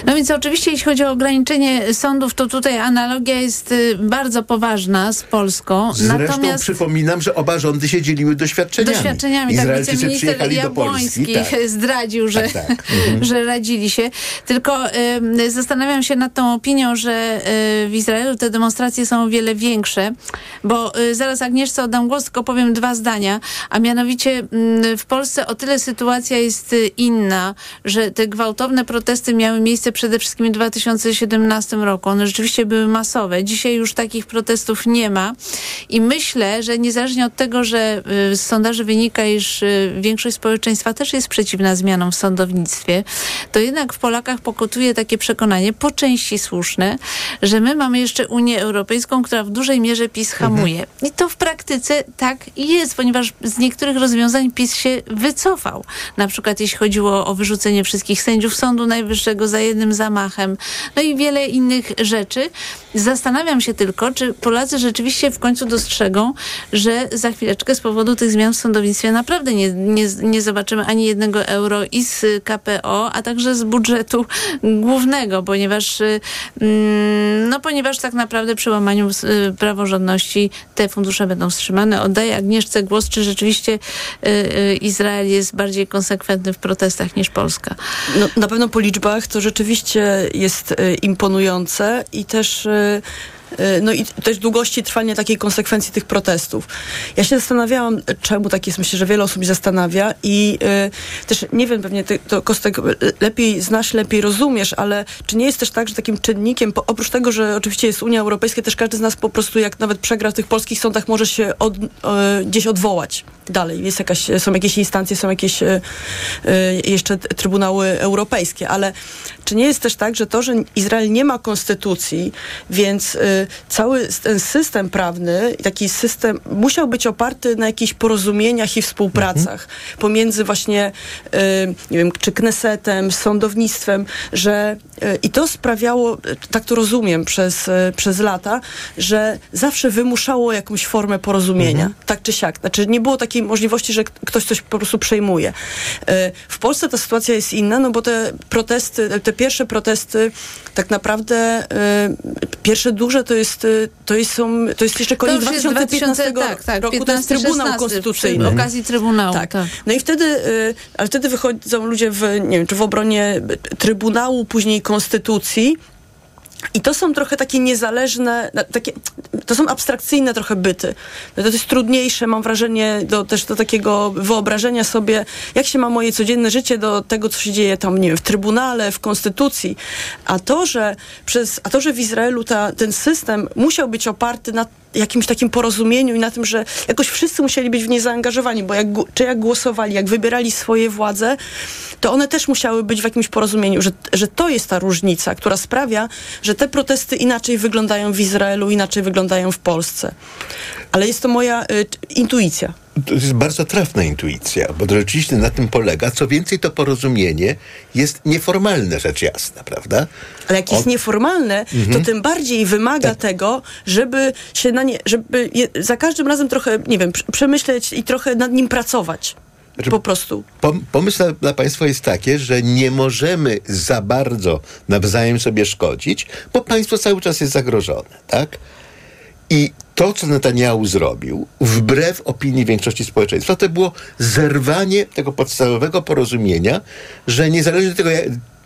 No więc oczywiście jeśli chodzi o ograniczenie sądów, to tutaj analogia jest y, bardzo poważna z Polską. Zresztą Natomiast przypominam, że oba rządy się dzieliły doświadczeniami. doświadczeniami, tak wiceminister Jabłoński Polski. Tak. zdradził, że, Tak, tak. Mhm. że radzili się. Tylko y, zastanawiam się nad tą opinią, że y, w Izraelu te demonstracje są o wiele większe, bo y, zaraz Agnieszce oddam głos, tylko powiem dwa zdania, a mianowicie y, w Polsce o tyle sytuacja jest y, inna, że te gwałtowne protesty miały miejsce protesty przede wszystkim w 2017 roku. One rzeczywiście były masowe. Dzisiaj już takich protestów nie ma i myślę, że niezależnie od tego, że y, z sondaży wynika, iż y, większość społeczeństwa też jest przeciwna zmianom w sądownictwie, to jednak w Polakach pokutuje takie przekonanie, po części słuszne, że my mamy jeszcze Unię Europejską, która w dużej mierze PiS hamuje. I to w praktyce tak jest, ponieważ z niektórych rozwiązań PiS się wycofał. Na przykład jeśli chodziło o wyrzucenie wszystkich sędziów Sądu Najwyższego za jednym zamachem, no i wiele innych rzeczy. Zastanawiam się tylko, czy Polacy rzeczywiście w końcu dostrzegą, że za chwileczkę z powodu tych zmian w sądownictwie naprawdę nie, nie, nie zobaczymy ani jednego euro i z KPO, a także z budżetu głównego, ponieważ, mm, no, ponieważ tak naprawdę przy łamaniu y, praworządności te fundusze będą wstrzymane. Oddaję Agnieszce głos, czy rzeczywiście y, y, Izrael jest bardziej konsekwentny w protestach niż Polska. No, na pewno po liczbach to rzeczywiście jest imponujące i też y, no i też długości trwania takiej konsekwencji tych protestów. Ja się zastanawiałam, czemu tak jest. Myślę, że wiele osób się zastanawia i y, też nie wiem, pewnie ty to Kostek y, lepiej znasz, lepiej rozumiesz, ale czy nie jest też tak, że takim czynnikiem, po, oprócz tego, że oczywiście jest Unia Europejska, też każdy z nas po prostu jak nawet przegra w tych polskich sądach, może się od, y, gdzieś odwołać dalej. Jest jakaś, są jakieś instancje, są jakieś y, y, jeszcze trybunały europejskie, ale czy nie jest też tak, że to, że Izrael nie ma konstytucji, więc y, cały ten system prawny, taki system musiał być oparty na jakichś porozumieniach i współpracach pomiędzy właśnie, y, nie wiem, czy Knesetem, sądownictwem, że y, i to sprawiało, tak to rozumiem przez, y, przez lata, że zawsze wymuszało jakąś formę porozumienia, tak czy siak. Znaczy nie było takiej możliwości, że ktoś coś po prostu przejmuje. W Polsce ta sytuacja jest inna, no bo te protesty, te pierwsze protesty tak naprawdę pierwsze duże to jest, y, to jest, są, to jest jeszcze koniec To już jest 2015 2000, tak, tak, roku, to jest 15, Trybunał 16, Konstytucyjny. przy okazji Trybunału, Tak. tak. No i wtedy, y, ale wtedy wychodzą ludzie w, nie wiem, czy w obronie Trybunału, później Konstytucji, i to są trochę takie niezależne, takie, to są abstrakcyjne trochę byty. No to jest trudniejsze, mam wrażenie, do, też do takiego wyobrażenia sobie, jak się ma moje codzienne życie do tego, co się dzieje tam, nie wiem, w Trybunale, w Konstytucji. A to, że, przez, a to, że w Izraelu ta, ten system musiał być oparty na jakimś takim porozumieniu i na tym, że jakoś wszyscy musieli być w nie zaangażowani, bo jak, czy jak głosowali, jak wybierali swoje władze, to one też musiały być w jakimś porozumieniu, że, że to jest ta różnica, która sprawia, że te protesty inaczej wyglądają w Izraelu, inaczej wyglądają w Polsce. Ale jest to moja y, intuicja. To jest bardzo trafna intuicja, bo to rzeczywiście na tym polega. Co więcej, to porozumienie jest nieformalne, rzecz jasna, prawda? Ale jak jest O- nieformalne, Mhm. to tym bardziej wymaga tego, żeby się na nie, żeby je, za każdym razem trochę, nie wiem, prze- przemyśleć i trochę nad nim pracować. po prostu. Pom- pomysł na, dla Państwa jest takie, że nie możemy za bardzo nawzajem sobie szkodzić, bo państwo cały czas jest zagrożone, tak? I to, co Netanyahu zrobił, wbrew opinii większości społeczeństwa, to było zerwanie tego podstawowego porozumienia, że niezależnie od tego,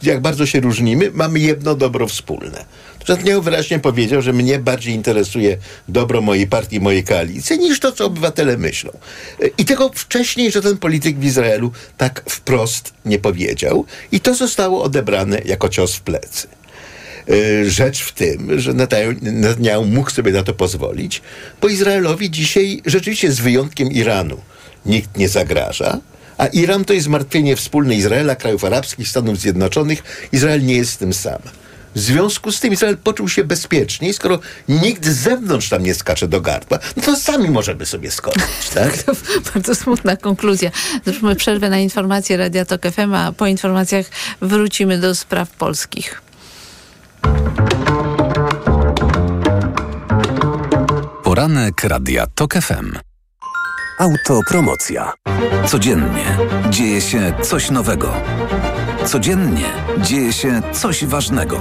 jak, bardzo się różnimy, mamy jedno dobro wspólne. Netanyahu wyraźnie powiedział, że mnie bardziej interesuje dobro mojej partii, mojej koalicji, niż to, co obywatele myślą. I tego wcześniej żaden polityk w Izraelu tak wprost nie powiedział i to zostało odebrane jako cios w plecy. Y, Rzecz w tym, że Netanyahu- mógł sobie na to pozwolić, bo Izraelowi dzisiaj rzeczywiście z wyjątkiem Iranu nikt nie zagraża, a Iran to jest zmartwienie wspólne Izraela, krajów arabskich, Stanów Zjednoczonych. Izrael nie jest tym sam. W związku z tym Izrael poczuł się bezpieczniej, skoro nikt z zewnątrz tam nie skacze do gardła, no to sami możemy sobie skoczyć, tak? To bardzo smutna konkluzja. Zróbmy przerwę na informacje Radia Tok FM, a po informacjach wrócimy do spraw polskich. Poranek Radia TOK FM. Autopromocja. Codziennie dzieje się coś nowego. Codziennie dzieje się coś ważnego.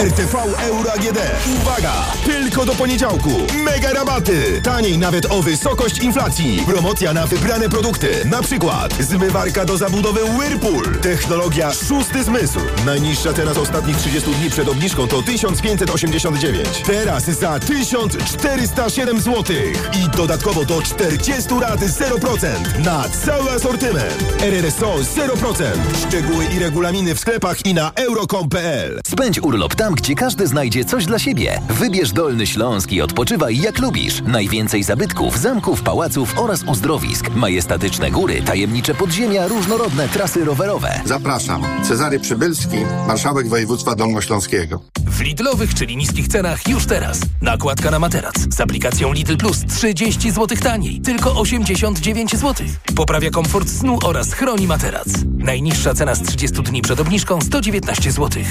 RTV Euro AGD. Uwaga! Tylko do poniedziałku. Mega rabaty. Taniej nawet o wysokość inflacji. Promocja na wybrane produkty. Na przykład zmywarka do zabudowy Whirlpool. Technologia szósty zmysł. Najniższa teraz ostatnich 30 dni przed obniżką to 1589. Teraz za 1407 zł. I dodatkowo do 40 lat 0% na cały asortyment. RRSO 0%. Szczegóły i regulaminy w sklepach i na euro.com.pl. Spędź urlop tam, gdzie każdy znajdzie coś dla siebie. Wybierz Dolny Śląsk i odpoczywaj jak lubisz. Najwięcej zabytków, zamków, pałaców oraz uzdrowisk. Majestatyczne góry, tajemnicze podziemia, różnorodne trasy rowerowe. Zapraszam. Cezary Przybylski, marszałek województwa dolnośląskiego. W Lidlowych, czyli niskich cenach już teraz. Nakładka na materac. Z aplikacją Lidl Plus 30 zł taniej. Tylko 89 zł. Poprawia komfort snu oraz chroni materac. Najniższa cena z 30 dni przed obniżką 119 zł.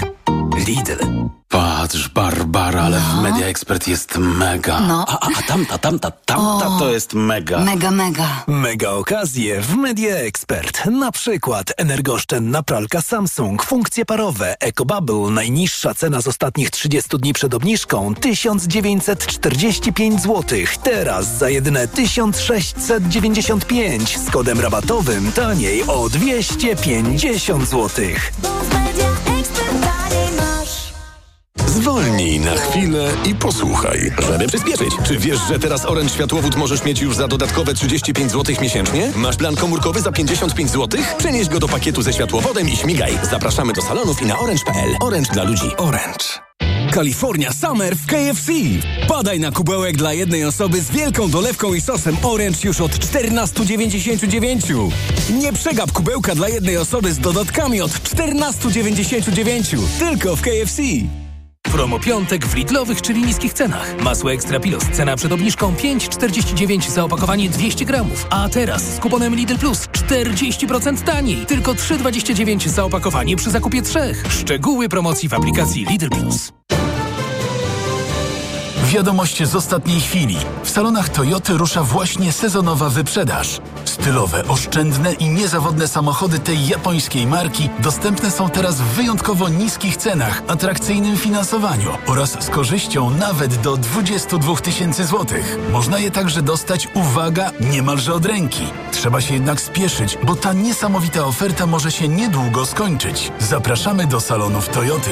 Lidl. Patrz, Barbara, ale w Media Expert jest mega. No. A, a, a tamta, tamta, tamta O. to jest mega. Mega, mega. Mega okazje w Media Expert. Na przykład energooszczędna pralka Samsung, funkcje parowe, EcoBubble, najniższa cena z ostatnich 30 dni przed obniżką 1945 zł. Teraz za jedyne 1695 z kodem rabatowym taniej o 250 zł. Zwolnij na chwilę i posłuchaj. Żeby przyspieszyć, czy wiesz, że teraz Orange Światłowód możesz mieć już za dodatkowe 35 zł miesięcznie? Masz plan komórkowy za 55 zł? Przenieś go do pakietu ze światłowodem i śmigaj. Zapraszamy do salonów i na orange.pl. Orange dla ludzi. Orange. California Summer w KFC. Padaj na kubełek dla jednej osoby z wielką dolewką i sosem Orange już od 14,99. Nie przegap kubełka dla jednej osoby z dodatkami od 14,99. Tylko w KFC. Promo piątek w Lidlowych, czyli niskich cenach. Masło Ekstra Pilos. Cena przed obniżką 5,49 za opakowanie 200 gramów. A teraz z kuponem Lidl Plus 40% taniej. Tylko 3,29 za opakowanie przy zakupie trzech. Szczegóły promocji w aplikacji Lidl Plus. Wiadomość z ostatniej chwili. W salonach Toyoty rusza właśnie sezonowa wyprzedaż. Stylowe, oszczędne i niezawodne samochody tej japońskiej marki dostępne są teraz w wyjątkowo niskich cenach, atrakcyjnym finansowaniu oraz z korzyścią nawet do 22 tysięcy złotych. Można je także dostać, uwaga, niemalże od ręki. Trzeba się jednak spieszyć, bo ta niesamowita oferta może się niedługo skończyć. Zapraszamy do salonów Toyoty.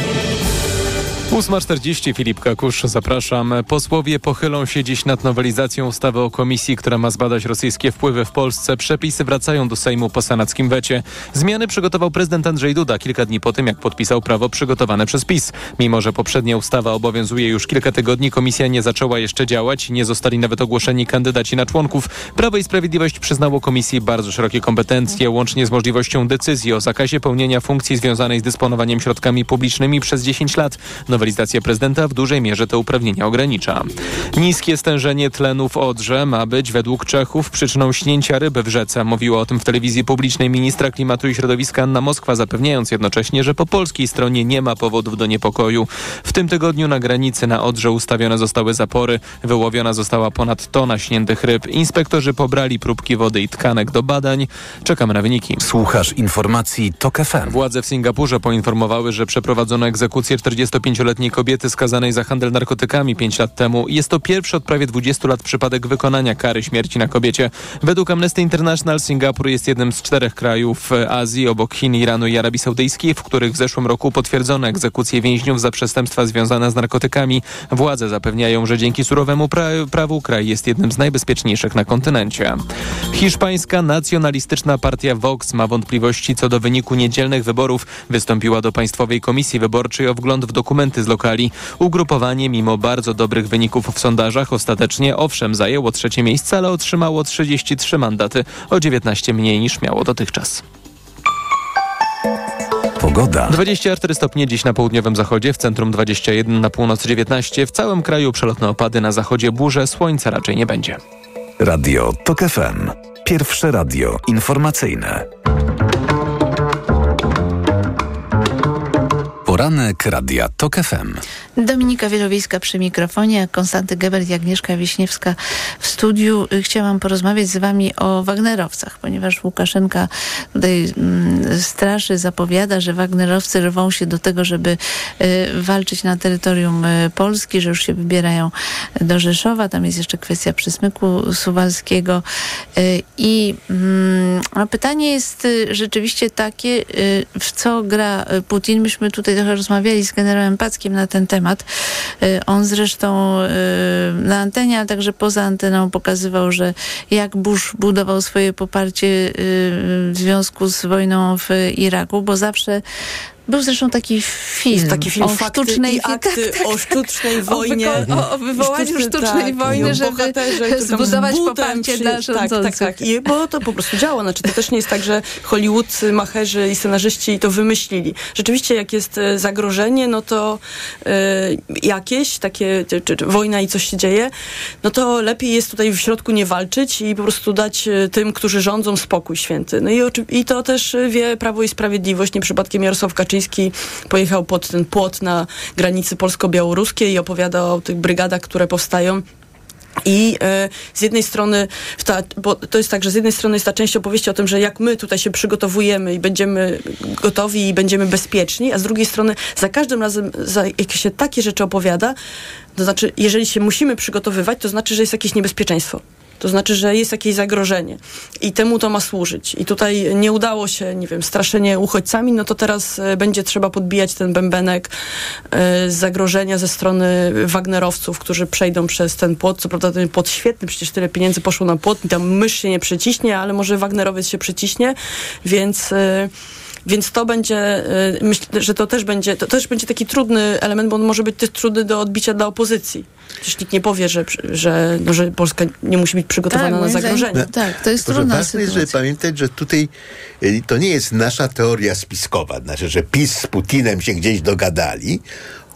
8.40 Filip Kakusz, zapraszam. Posłowie pochylą się dziś nad nowelizacją ustawy o komisji, która ma zbadać rosyjskie wpływy w Polsce. Przepisy wracają do Sejmu po senackim wecie. Zmiany przygotował prezydent Andrzej Duda kilka dni po tym, jak podpisał prawo przygotowane przez PiS. Mimo, że poprzednia ustawa obowiązuje już kilka tygodni, komisja nie zaczęła jeszcze działać. Nie zostali nawet ogłoszeni kandydaci na członków. Prawo i Sprawiedliwość przyznało komisji bardzo szerokie kompetencje, łącznie z możliwością decyzji o zakazie pełnienia funkcji związanej z dysponowaniem środkami publicznymi przez 10 lat. Nowelizacja prezydenta w dużej mierze te uprawnienia ogranicza. Niskie stężenie tlenu w Odrze ma być według Czechów przyczyną śnięcia ryby w rzece. Mówiła o tym w telewizji publicznej ministra klimatu i środowiska Anna Moskwa, zapewniając jednocześnie, że po polskiej stronie nie ma powodów do niepokoju. W tym tygodniu na granicy na Odrze ustawione zostały zapory. Wyłowiona została ponad tona śniętych ryb. Inspektorzy pobrali próbki wody i tkanek do badań. Czekamy na wyniki. Słuchasz informacji TOK FM. Władze w Singapurze poinformowały, że przeprowadzono egzekucję 45-letniej kobiety skazanej za handel narkotykami 5 lat temu. Jest to pierwszy od prawie 20 lat przypadek wykonania kary śmierci na kobiecie. Według Amnesty International Singapur jest jednym z czterech krajów Azji obok Chin, Iranu i Arabii Saudyjskiej, w których w zeszłym roku potwierdzono egzekucję więźniów za przestępstwa związane z narkotykami. Władze zapewniają, że dzięki surowemu pra- prawu kraj jest jednym z najbezpieczniejszych na kontynencie. Hiszpańska nacjonalistyczna partia Vox ma wątpliwości co do wyniku niedzielnych wyborów. Wystąpiła do Państwowej Komisji Wyborczej o wgląd w dokumenty z lokali. Ugrupowanie, mimo bardzo dobrych wyników w sondażach, ostatecznie owszem zajęło trzecie miejsce, ale otrzymało 33 mandaty, o 19 mniej niż miało dotychczas. Pogoda. 24 stopnie dziś na południowym zachodzie, w centrum 21, na północ 19. W całym kraju przelotne opady, na zachodzie burze, słońca raczej nie będzie. Radio TOK FM. Pierwsze radio informacyjne. Poranek Radia TOK FM. Dominika Wielowiejska przy mikrofonie, Konstanty Gebert i Agnieszka Wiśniewska w studiu. Chciałam porozmawiać z wami o Wagnerowcach, ponieważ Łukaszenka tutaj mm, straszy, zapowiada, że Wagnerowcy rwą się do tego, żeby y, walczyć na terytorium y, Polski, że już się wybierają do Rzeszowa. Tam jest jeszcze kwestia przysmyku suwalskiego. Y, I mm, pytanie jest rzeczywiście takie, w co gra Putin. Myśmy tutaj trochę rozmawiali z generałem Packiem na ten temat. Y, On zresztą y, na antenie, a także poza anteną pokazywał, że jak Bush budował swoje poparcie y, w związku z wojną w Iraku, bo zawsze był zresztą taki film, taki film o sztucznej i akty o sztucznej wojnie. O, o, o wywołaniu Sztuczny, sztucznej tak, i wojny, żeby zbudować poparcie przy- dla Tak, rządzących. tak, tak. I, bo to po prostu działa. Znaczy, to też nie jest tak, że Hollywood, macherzy i scenarzyści to wymyślili. Rzeczywiście, jak jest e, zagrożenie, no to e, jakieś, takie, czy, czy, wojna i coś się dzieje, no to lepiej jest tutaj w środku nie walczyć i po prostu dać e, tym, którzy rządzą, spokój święty. No i, i to też e, wie Prawo i Sprawiedliwość. Nie przypadkiem Jarosław Kaczyński pojechał pod ten płot na granicy polsko-białoruskiej i opowiada o tych brygadach, które powstają. I e, z jednej strony, ta, bo to jest tak, że z jednej strony jest ta część opowieści o tym, że jak my tutaj się przygotowujemy i będziemy gotowi i będziemy bezpieczni, a z drugiej strony za każdym razem, za, jak się takie rzeczy opowiada, to znaczy, jeżeli się musimy przygotowywać, to znaczy, że jest jakieś niebezpieczeństwo. To znaczy, że jest jakieś zagrożenie i temu to ma służyć. I tutaj nie udało się, nie wiem, straszenie uchodźcami, no to teraz e, będzie trzeba podbijać ten bębenek e, zagrożenia ze strony Wagnerowców, którzy przejdą przez ten płot. Co prawda ten płot świetny, przecież tyle pieniędzy poszło na płot i tam mysz się nie przeciśnie, ale może Wagnerowiec się przeciśnie, więc... więc to będzie, y, myślę, że to też będzie, to też będzie taki trudny element, bo on może być też trudny do odbicia dla opozycji. Przecież nikt nie powie, że, że, no, że Polska nie musi być przygotowana Tak, na zagrożenie. tak, to jest że trudna ważne jest, żeby pamiętać, że tutaj y, to nie jest nasza teoria spiskowa, znaczy, że PiS z Putinem się gdzieś dogadali.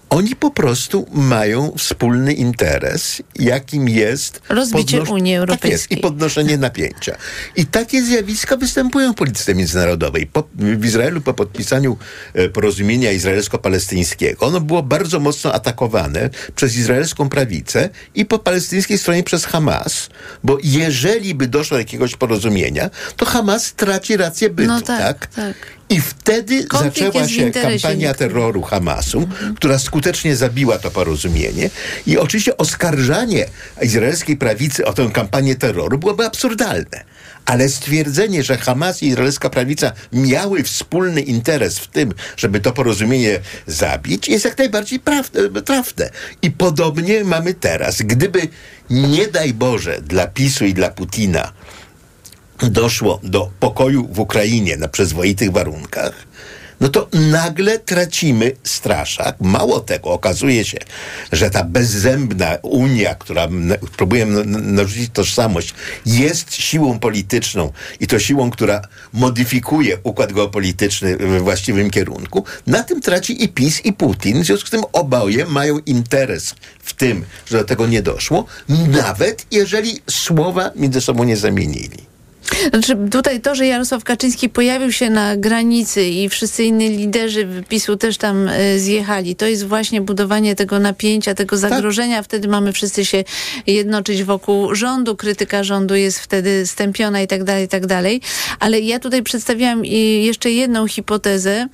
Oni po prostu mają wspólny interes, jakim jest Rozbicie Unii Tak jest, Europejskiej. i podnoszenie napięcia. I takie zjawiska występują w polityce międzynarodowej. Po, w Izraelu po podpisaniu e, porozumienia izraelsko-palestyńskiego ono było bardzo mocno atakowane przez izraelską prawicę i po palestyńskiej stronie przez Hamas, bo jeżeli by doszło do jakiegoś porozumienia, to Hamas traci rację bytu, No tak, tak? tak. I wtedy Konflikt zaczęła się kampania terroru Hamasu, która skutecznie zabiła to porozumienie. I oczywiście oskarżanie izraelskiej prawicy o tę kampanię terroru byłoby absurdalne. Ale stwierdzenie, że Hamas i izraelska prawica miały wspólny interes w tym, żeby to porozumienie zabić, jest jak najbardziej trafne. I podobnie mamy teraz. Gdyby, nie daj Boże, dla PiSu i dla Putina doszło do pokoju w Ukrainie na przyzwoitych warunkach, no to nagle tracimy straszak. Mało tego, okazuje się, że ta bezzębna Unia, która próbuje narzucić tożsamość, jest siłą polityczną i to siłą, która modyfikuje układ geopolityczny we właściwym kierunku. Na tym traci i PiS, i Putin. W związku z tym oboje mają interes w tym, że do tego nie doszło, nawet jeżeli słowa między sobą nie zamienili. Znaczy, tutaj to, że Jarosław Kaczyński pojawił się na granicy i wszyscy inni liderzy PiSu też tam e, zjechali, to jest właśnie budowanie tego napięcia, tego zagrożenia. Wtedy mamy wszyscy się jednoczyć wokół rządu, krytyka rządu jest wtedy stępiona i tak dalej, i tak dalej. Ale ja tutaj przedstawiłam jeszcze jedną hipotezę,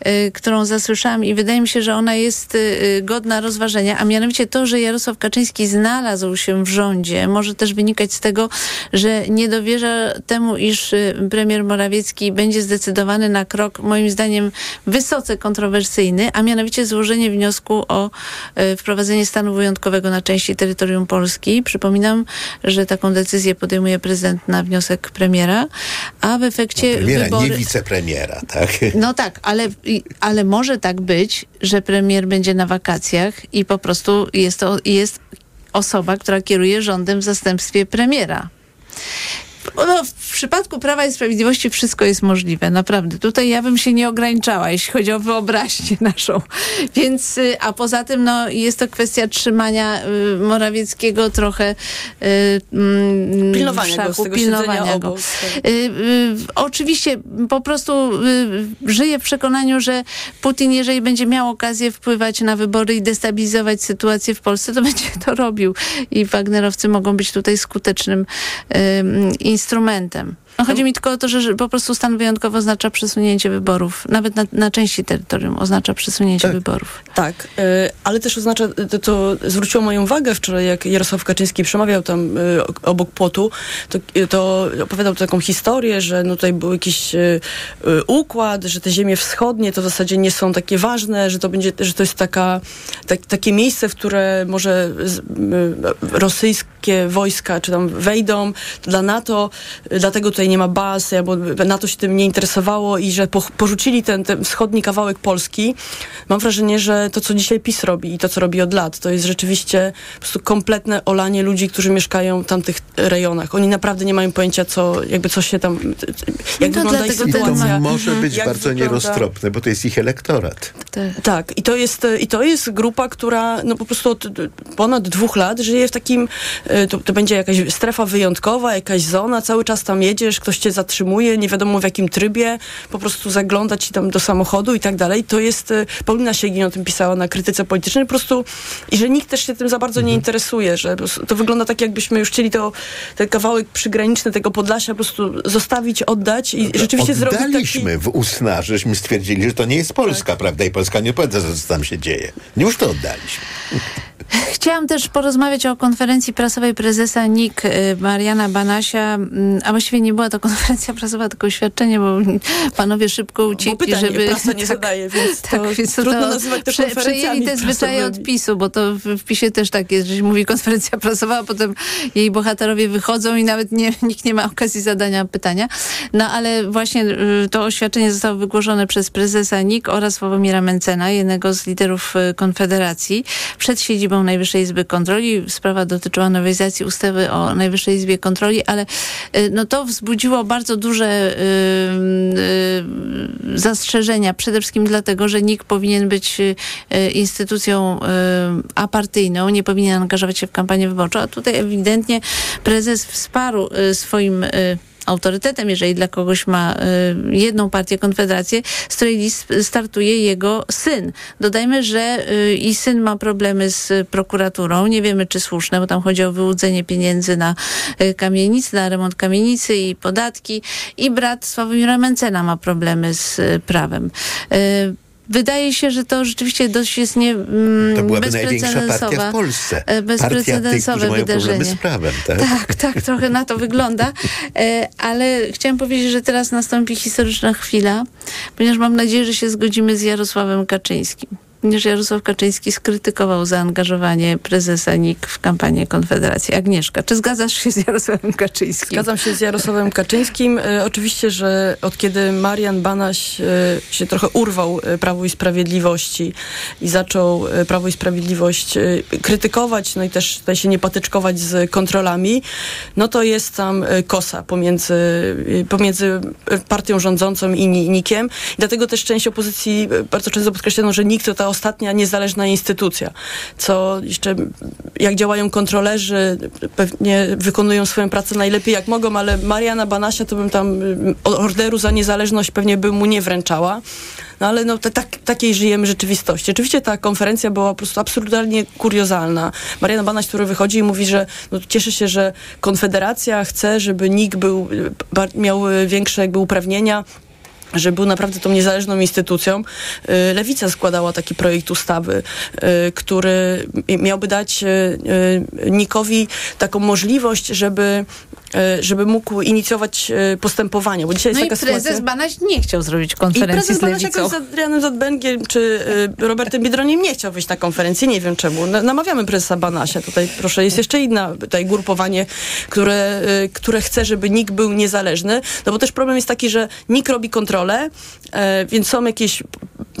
e, którą zasłyszałam i wydaje mi się, że ona jest e, godna rozważenia, a mianowicie to, że Jarosław Kaczyński znalazł się w rządzie, może też wynikać z tego, że nie dowierza temu, iż y, premier Morawiecki będzie zdecydowany na krok, moim zdaniem, wysoce kontrowersyjny, a mianowicie złożenie wniosku o y, wprowadzenie stanu wyjątkowego na części terytorium Polski. Przypominam, że taką decyzję podejmuje prezydent na wniosek premiera, a w efekcie Premiera, wybory... nie wicepremiera, tak? No tak, ale, ale może tak być, że premier będzie na wakacjach i po prostu jest to jest osoba, która kieruje rządem w zastępstwie premiera. No, przypadku Prawa i Sprawiedliwości wszystko jest możliwe, naprawdę. Tutaj ja bym się nie ograniczała, jeśli chodzi o wyobraźnię naszą. Więc, y, a poza tym, no, jest to kwestia trzymania y, Morawieckiego trochę y, mm, Pilnowania w go pilnowania go. obok. Y, y, oczywiście po prostu y, żyję w przekonaniu, że Putin, jeżeli będzie miał okazję wpływać na wybory i destabilizować sytuację w Polsce, to będzie to robił. I Wagnerowcy mogą być tutaj skutecznym ym, instrumentem. No, chodzi mi tylko o to, że po prostu stan wyjątkowy oznacza przesunięcie wyborów. Nawet na, na części terytorium oznacza przesunięcie wyborów. Tak, y, ale też oznacza, to, to zwróciło moją uwagę wczoraj, jak Jarosław Kaczyński przemawiał tam y, obok płotu, to, y, to opowiadał taką historię, że no tutaj był jakiś y, y, układ, że te ziemie wschodnie to w zasadzie nie są takie ważne, że to będzie, że to jest taka, tak, takie miejsce, w które może y, rosyjskie wojska czy tam wejdą dla NATO, y, dlatego tutaj nie ma baz, albo NATO się tym nie interesowało i że po, porzucili ten, ten wschodni kawałek Polski. Mam wrażenie, że to, co dzisiaj PiS robi i to, co robi od lat, to jest rzeczywiście po prostu kompletne olanie ludzi, którzy mieszkają w tamtych rejonach. Oni naprawdę nie mają pojęcia, co, jakby co się tam, jak No wygląda ich I to sytuacja. może być jak bardzo wygląda- nieroztropne, bo to jest ich elektorat. tak, i to jest, i to jest grupa, która no po prostu od ponad dwóch lat żyje w takim, e, to, to będzie jakaś strefa wyjątkowa, jakaś zona, cały czas tam jedziesz, ktoś cię zatrzymuje, nie wiadomo w jakim trybie, po prostu zagląda ci tam do samochodu i tak dalej. To jest, e, Paulina Siegin o tym pisała na krytyce politycznej, po prostu, i że nikt też się tym za bardzo nie interesuje, że to wygląda tak, jakbyśmy już chcieli to, ten kawałek przygraniczny tego Podlasia po prostu zostawić, oddać i rzeczywiście zrobić taki... Oddaliśmy w Usna, żeśmy stwierdzili, że to nie jest Polska, prawda? I Polska nie opowiada, co tam się dzieje. Już to oddaliśmy. Chciałam też porozmawiać o konferencji prasowej prezesa NIK y, Mariana Banasia, mm, a właściwie nie była to konferencja prasowa, tylko oświadczenie, bo panowie szybko uciekli, pytań żeby... prasa nie zadaje, więc to więc trudno nazywać to konferencjami Przejęli te zwyczaje od PiSu, bo to w, w PiSie też tak jest, że się mówi konferencja prasowa, a potem jej bohaterowie wychodzą i nawet nie, nikt nie ma okazji zadania pytania. No ale właśnie y, to oświadczenie zostało wygłoszone przez prezesa NIK oraz Sławomira Mencena, jednego z liderów y, Konfederacji, przed siedzibą Najwyższej Izby Kontroli. Sprawa dotyczyła nowelizacji ustawy o Najwyższej Izbie Kontroli, ale y, no to wzbudziło bardzo duże y, y, zastrzeżenia. Przede wszystkim dlatego, że NIK powinien być y, instytucją apartyjną, nie powinien angażować się w kampanię wyborczą, a tutaj ewidentnie prezes wsparł swoim autorytetem, jeżeli dla kogoś ma y, jedną partię Konfederację, z której list startuje jego syn. Dodajmy, że y, i syn ma problemy z prokuraturą. Nie wiemy, czy słuszne, bo tam chodzi o wyłudzenie pieniędzy na y, kamienicy, na remont kamienicy i podatki. I brat Sławomira Mencena ma problemy z prawem. Wydaje się, że to rzeczywiście dość jest nie mm, To byłaby największa partia w Polsce. e, Partia tych, bezprecedensowe którzy mają wydarzenie. z prawem, tak? Tak, tak, trochę na to wygląda. E, ale chciałam powiedzieć, że teraz nastąpi historyczna chwila, ponieważ mam nadzieję, że się zgodzimy z Jarosławem Kaczyńskim. Ponieważ Jarosław Kaczyński skrytykował zaangażowanie prezesa NIK w kampanię Konfederacji. Agnieszka, czy zgadzasz się z Jarosławem Kaczyńskim? Zgadzam się z Jarosławem Kaczyńskim. E, oczywiście, że od kiedy Marian Banaś e, się trochę urwał e, Prawu i Sprawiedliwości i zaczął Prawo i Sprawiedliwość krytykować, no i też tutaj się nie patyczkować z kontrolami, no to jest tam kosa pomiędzy, pomiędzy partią rządzącą i Ni- NIK-iem. Dlatego też część opozycji bardzo często podkreślano, że NIK to ta ostatnia niezależna instytucja, co jeszcze jak działają kontrolerzy, pewnie wykonują swoją pracę najlepiej jak mogą, ale Mariana Banasia to bym tam y, orderu za niezależność pewnie bym mu nie wręczała. No ale no, tak, takiej żyjemy rzeczywistości. Oczywiście ta konferencja była po prostu absurdalnie kuriozalna. Mariana Banaś, który wychodzi i mówi, że no, cieszy się, że Konfederacja chce, żeby NIK był, y, miał y, większe jakby uprawnienia że był naprawdę tą niezależną instytucją. Y, Lewica składała taki projekt ustawy, y, który miałby dać y, Nikowi taką możliwość, żeby, żeby mógł inicjować y, postępowanie. Bo dzisiaj No jest i taka prezes sytuacja... Banaś nie chciał zrobić I konferencji prezes z Banaś jakoś z Adrianem Zadbęgiem czy y, Robertem Biedroniem nie chciał wyjść na konferencję, nie wiem czemu. Na- Namawiamy prezesa Banasia. Tutaj proszę, jest jeszcze inne tutaj grupowanie, które, które chce, żeby NIK był niezależny. No bo też problem jest taki, że NIK robi kontrolę, e, więc są jakieś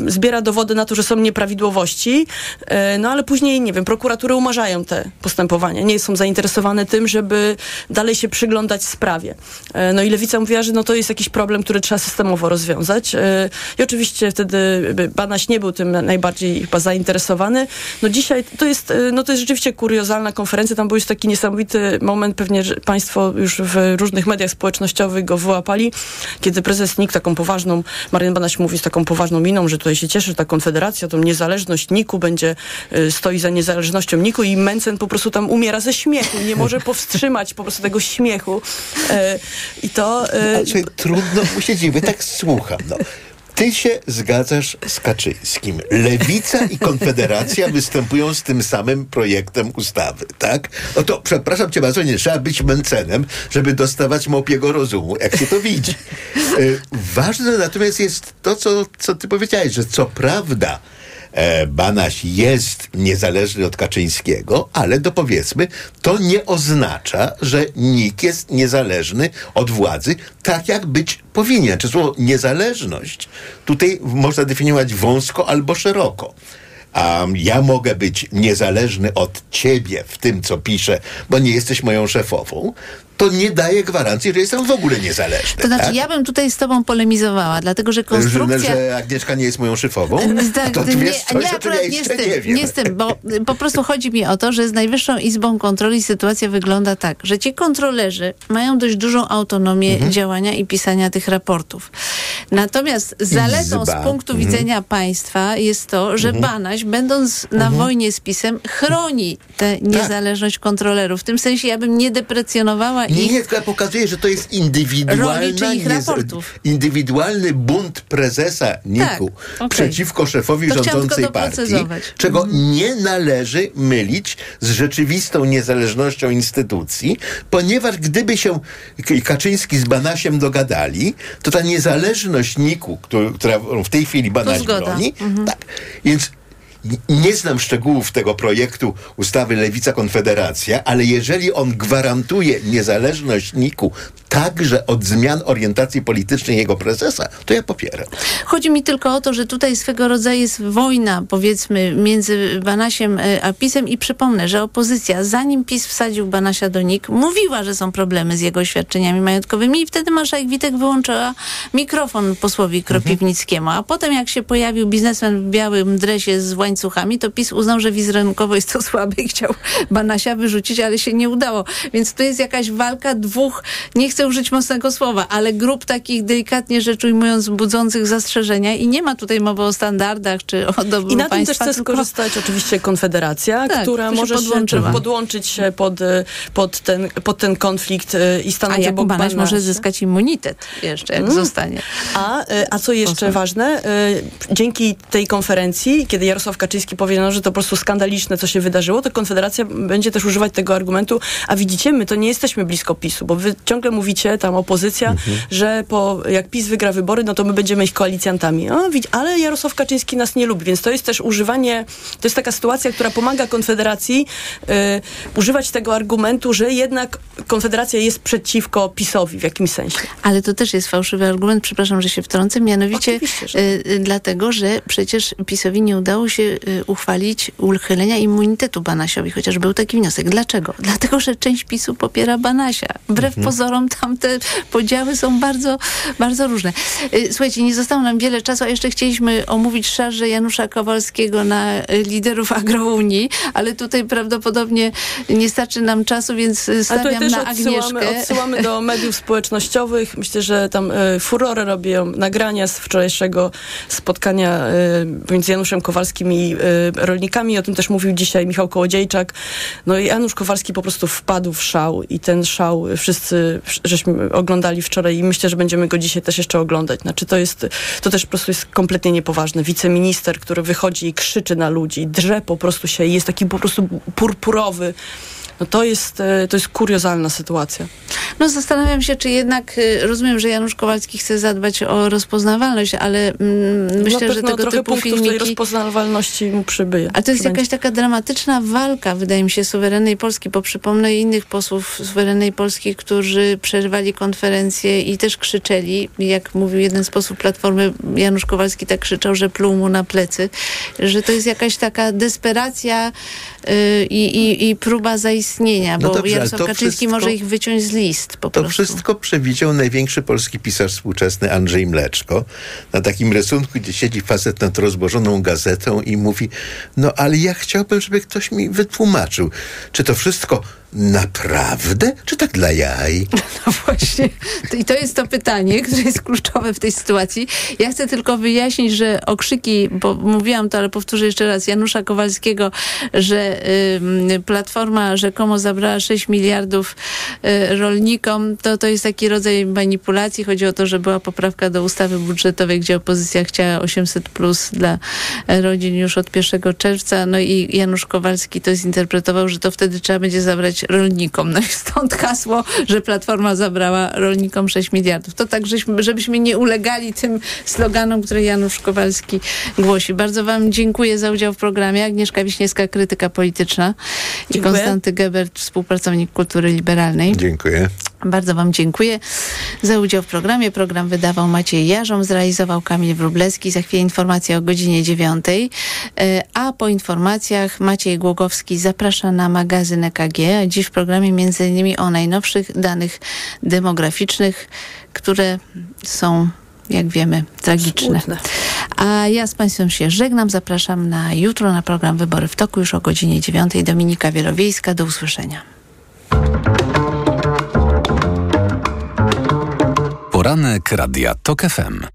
zbiera dowody na to, że są nieprawidłowości, e, no ale później, nie wiem, prokuratury umarzają te postępowania. Nie są zainteresowane tym, żeby dalej się przyglądać sprawie. E, no i Lewica mówiła, że no to jest jakiś problem, który trzeba systemowo rozwiązać. E, I oczywiście wtedy Banaś nie był tym najbardziej chyba zainteresowany. No dzisiaj to jest, e, no to jest rzeczywiście kuriozalna konferencja. Tam był już taki niesamowity moment, pewnie Państwo już w różnych mediach społecznościowych go wyłapali, kiedy prezes NIK taką poważną, Marian Banaś mówi z taką poważną miną, że tutaj się cieszy, że ta konfederacja, tą niezależność NIK-u będzie, stoi za niezależnością NIK-u i Mencen po prostu tam umiera ze śmiechu, nie może powstrzymać po prostu tego śmiechu. E, I to... No, znaczy, trudno dziwić, tak słucham, no. Ty się zgadzasz z Kaczyńskim. Lewica i Konfederacja występują z tym samym projektem ustawy, tak? No to przepraszam cię bardzo, nie trzeba być męcenem, żeby dostawać mopiego rozumu, jak się to widzi. Y, ważne natomiast jest to, co, co ty powiedziałeś, że co prawda e, Banaś jest niezależny od Kaczyńskiego, ale to powiedzmy, to nie oznacza, że NIK jest niezależny od władzy, tak jak być powinien. Czy słowo niezależność tutaj można definiować wąsko albo szeroko. Um, ja mogę być niezależny od ciebie w tym, co piszę, bo nie jesteś moją szefową, to nie daje gwarancji, że jestem w ogóle niezależny. To znaczy, tak? ja bym tutaj z tobą polemizowała, dlatego że konstrukcja... Że, że Agnieszka nie jest moją szefową? Tak, to nie, wiesz coś, nie, czym ja nie, z tym, nie wiem. nie z tym, bo po prostu chodzi mi o to, że z Najwyższą Izbą Kontroli sytuacja wygląda tak, że ci kontrolerzy mają dość dużą autonomię Mhm. działania i pisania tych raportów. Natomiast zaletą Izba. z punktu Mhm. widzenia państwa jest to, że Mhm. Banaś, będąc na wojnie z PiSem, chroni tę niezależność kontrolerów. W tym sensie ja bym nie deprecjonowała Tak. Nie, nie, tylko ja pokazuję, że to jest indywidualna, ich raportów. indywidualny bunt prezesa NIK-u Tak, okej. przeciwko szefowi To rządzącej partii, czego Mhm. nie należy mylić z rzeczywistą niezależnością instytucji, ponieważ gdyby się Kaczyński z Banasiem dogadali, to ta niezależność NIK-u, któ- która w tej chwili Banaś broni, Mhm. tak, więc nie znam szczegółów tego projektu ustawy Lewica Konfederacja, ale jeżeli on gwarantuje niezależność NIK-u także od zmian orientacji politycznej jego prezesa, to ja popieram. Chodzi mi tylko o to, że tutaj swego rodzaju jest wojna, powiedzmy, między Banasiem e, a PiSem i przypomnę, że opozycja, zanim PiS wsadził Banasia do NIK, mówiła, że są problemy z jego świadczeniami majątkowymi i wtedy marszałek Witek wyłączyła mikrofon posłowi Kropiwnickiemu. A potem jak się pojawił biznesmen w białym dresie z łańcuchami, to PiS uznał, że wizerunkowo jest to słabe i chciał Banasia wyrzucić, ale się nie udało. Więc to jest jakaś walka dwóch, nie chcę użyć mocnego słowa, ale grup takich delikatnie rzecz ujmując budzących zastrzeżenia i nie ma tutaj mowy o standardach czy o dobru I na tym też państwa, chce tylko- skorzystać oczywiście Konfederacja, Tak, która się może się podłączyła. podłączyć się pod, y, pod, ten, pod ten konflikt y, i stanąć obok Banaś może Banasia. zyskać immunitet jeszcze, jak Mm. zostanie. A, y, a co jeszcze ważne, dzięki tej konferencji, kiedy Jarosław Kaczyński powie, no, że to po prostu skandaliczne, co się wydarzyło, to Konfederacja będzie też używać tego argumentu, a widzicie, my to nie jesteśmy blisko PiSu, bo wy ciągle mówicie, tam opozycja, że po, jak PiS wygra wybory, no to my będziemy ich koalicjantami. Ale Jarosław Kaczyński nas nie lubi, więc to jest też używanie, to jest taka sytuacja, która pomaga Konfederacji y, używać tego argumentu, że jednak Konfederacja jest przeciwko PiSowi w jakimś sensie. Ale to też jest fałszywy argument, przepraszam, że się wtrącę, mianowicie Oczywiście, że y, y, dlatego, że przecież PiSowi nie udało się y, uchwalić uchylenia immunitetu Banasiowi, chociaż był taki wniosek. Dlaczego? Dlatego, że część PiSu popiera Banasia. Wbrew Mhm. pozorom tam te podziały są bardzo, bardzo różne. Y, Słuchajcie, nie zostało nam wiele czasu, a jeszcze chcieliśmy omówić szarże Janusza Kowalskiego na y, liderów agrounii, ale tutaj prawdopodobnie nie starczy nam czasu, więc stawiam tutaj też na odsyłamy, Agnieszkę. odsyłamy do mediów społecznościowych. Myślę, że tam furorę robią nagrania z wczorajszego spotkania między Januszem Kowalskim i e, rolnikami. O tym też mówił dzisiaj Michał Kołodziejczak. No i Janusz Kowalski po prostu wpadł w szał i ten szał wszyscy żeśmy oglądali wczoraj i myślę, że będziemy go dzisiaj też jeszcze oglądać. Znaczy to jest, to też po prostu jest kompletnie niepoważne. Wiceminister, który wychodzi i krzyczy na ludzi, drze po prostu się jest taki po prostu purpurowy no to jest, e, to jest kuriozalna sytuacja. No zastanawiam się, czy jednak, y, rozumiem, że Janusz Kowalski chce zadbać o rozpoznawalność, ale mm, myślę, że tego trochę typu punktów tej filmiki... rozpoznawalności mu przybyje. A to jest jakaś taka dramatyczna walka, wydaje mi się, suwerennej Polski, bo przypomnę innych posłów suwerennej Polski, którzy przerwali konferencję i też krzyczeli, jak mówił jeden z posłów Platformy, Janusz Kowalski tak krzyczał, że pluł mu na plecy, że to jest jakaś taka desperacja y, i, i, i próba zaistnienia, No bo dobrze, Jarosław to Kaczyński wszystko- może ich wyciąć z list po To prostu. wszystko przewidział największy polski pisarz współczesny Andrzej Mleczko. Na takim rysunku, gdzie siedzi facet nad rozłożoną gazetą i mówi, no ale ja chciałbym, żeby ktoś mi wytłumaczył, czy to wszystko naprawdę, czy tak dla jaj? No właśnie. I to jest to pytanie, które jest kluczowe w tej sytuacji. Ja chcę tylko wyjaśnić, że okrzyki, bo mówiłam to, ale powtórzę jeszcze raz, Janusza Kowalskiego, że ym, Platforma rzekomo zabrała 6 miliardów y, rolnikom, to to jest taki rodzaj manipulacji. Chodzi o to, że była poprawka do ustawy budżetowej, gdzie opozycja chciała 800 plus dla rodzin już od 1 czerwca. No i Janusz Kowalski to zinterpretował, że to wtedy trzeba będzie zabrać rolnikom. No i stąd hasło, że Platforma zabrała rolnikom 6 miliardów. To tak, żeśmy, żebyśmy nie ulegali tym sloganom, które Janusz Kowalski głosi. Bardzo Wam dziękuję za udział w programie. Agnieszka Wiśniewska, krytyka polityczna i Dziękuję. Konstanty Gebert, współpracownik kultury liberalnej. Dziękuję. Bardzo Wam dziękuję za udział w programie. Program wydawał Maciej Jarzą, zrealizował Kamil Wróblewski. Za chwilę informacja o godzinie dziewiątej. E, A po informacjach Maciej Głogowski zaprasza na magazyn EKG. Dziś w programie między innymi o najnowszych danych demograficznych, które są jak wiemy, tragiczne. Smutne. A ja z Państwem się żegnam. Zapraszam na jutro na program Wybory w Toku już o godzinie dziewiątej. Dominika Wielowiejska. Do usłyszenia. Poranek Radia TOK FM.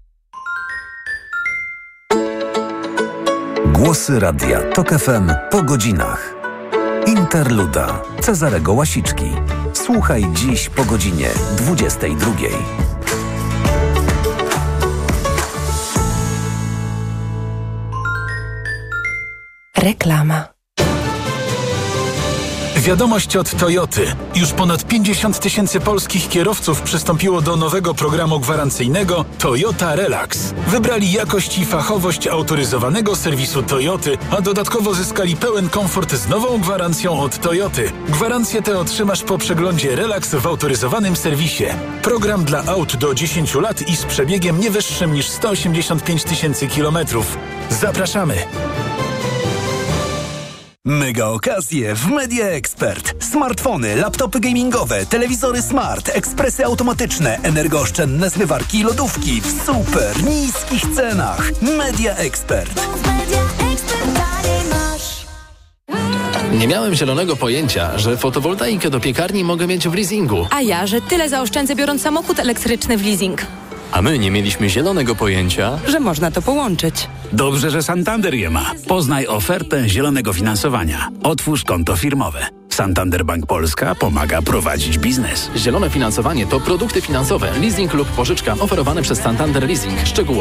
Głosy Radia TOK FM po godzinach. Interluda Cezarego Łasiczki. Słuchaj dziś po godzinie 22. Reklama. Wiadomość od Toyoty. Już ponad 50 tysięcy polskich kierowców przystąpiło do nowego programu gwarancyjnego Toyota Relax. Wybrali jakość i fachowość autoryzowanego serwisu Toyoty, a dodatkowo zyskali pełen komfort z nową gwarancją od Toyoty. Gwarancję tę otrzymasz po przeglądzie Relax w autoryzowanym serwisie. Program dla aut do 10 lat i z przebiegiem nie wyższym niż 185 tysięcy kilometrów. Zapraszamy! Mega okazje w Media Expert. Smartfony, laptopy gamingowe, telewizory smart, ekspresy automatyczne, energooszczędne zmywarki i lodówki w super niskich cenach. Media Expert. Nie miałem zielonego pojęcia, że fotowoltaikę do piekarni mogę mieć w leasingu. A ja, że tyle zaoszczędzę biorąc samochód elektryczny w leasing. A my nie mieliśmy zielonego pojęcia. Że można to połączyć. Dobrze, że Santander je ma. Poznaj ofertę zielonego finansowania. Otwórz konto firmowe. Santander Bank Polska pomaga prowadzić biznes. Zielone finansowanie to produkty finansowe, leasing lub pożyczka oferowane przez Santander Leasing. Szczegóły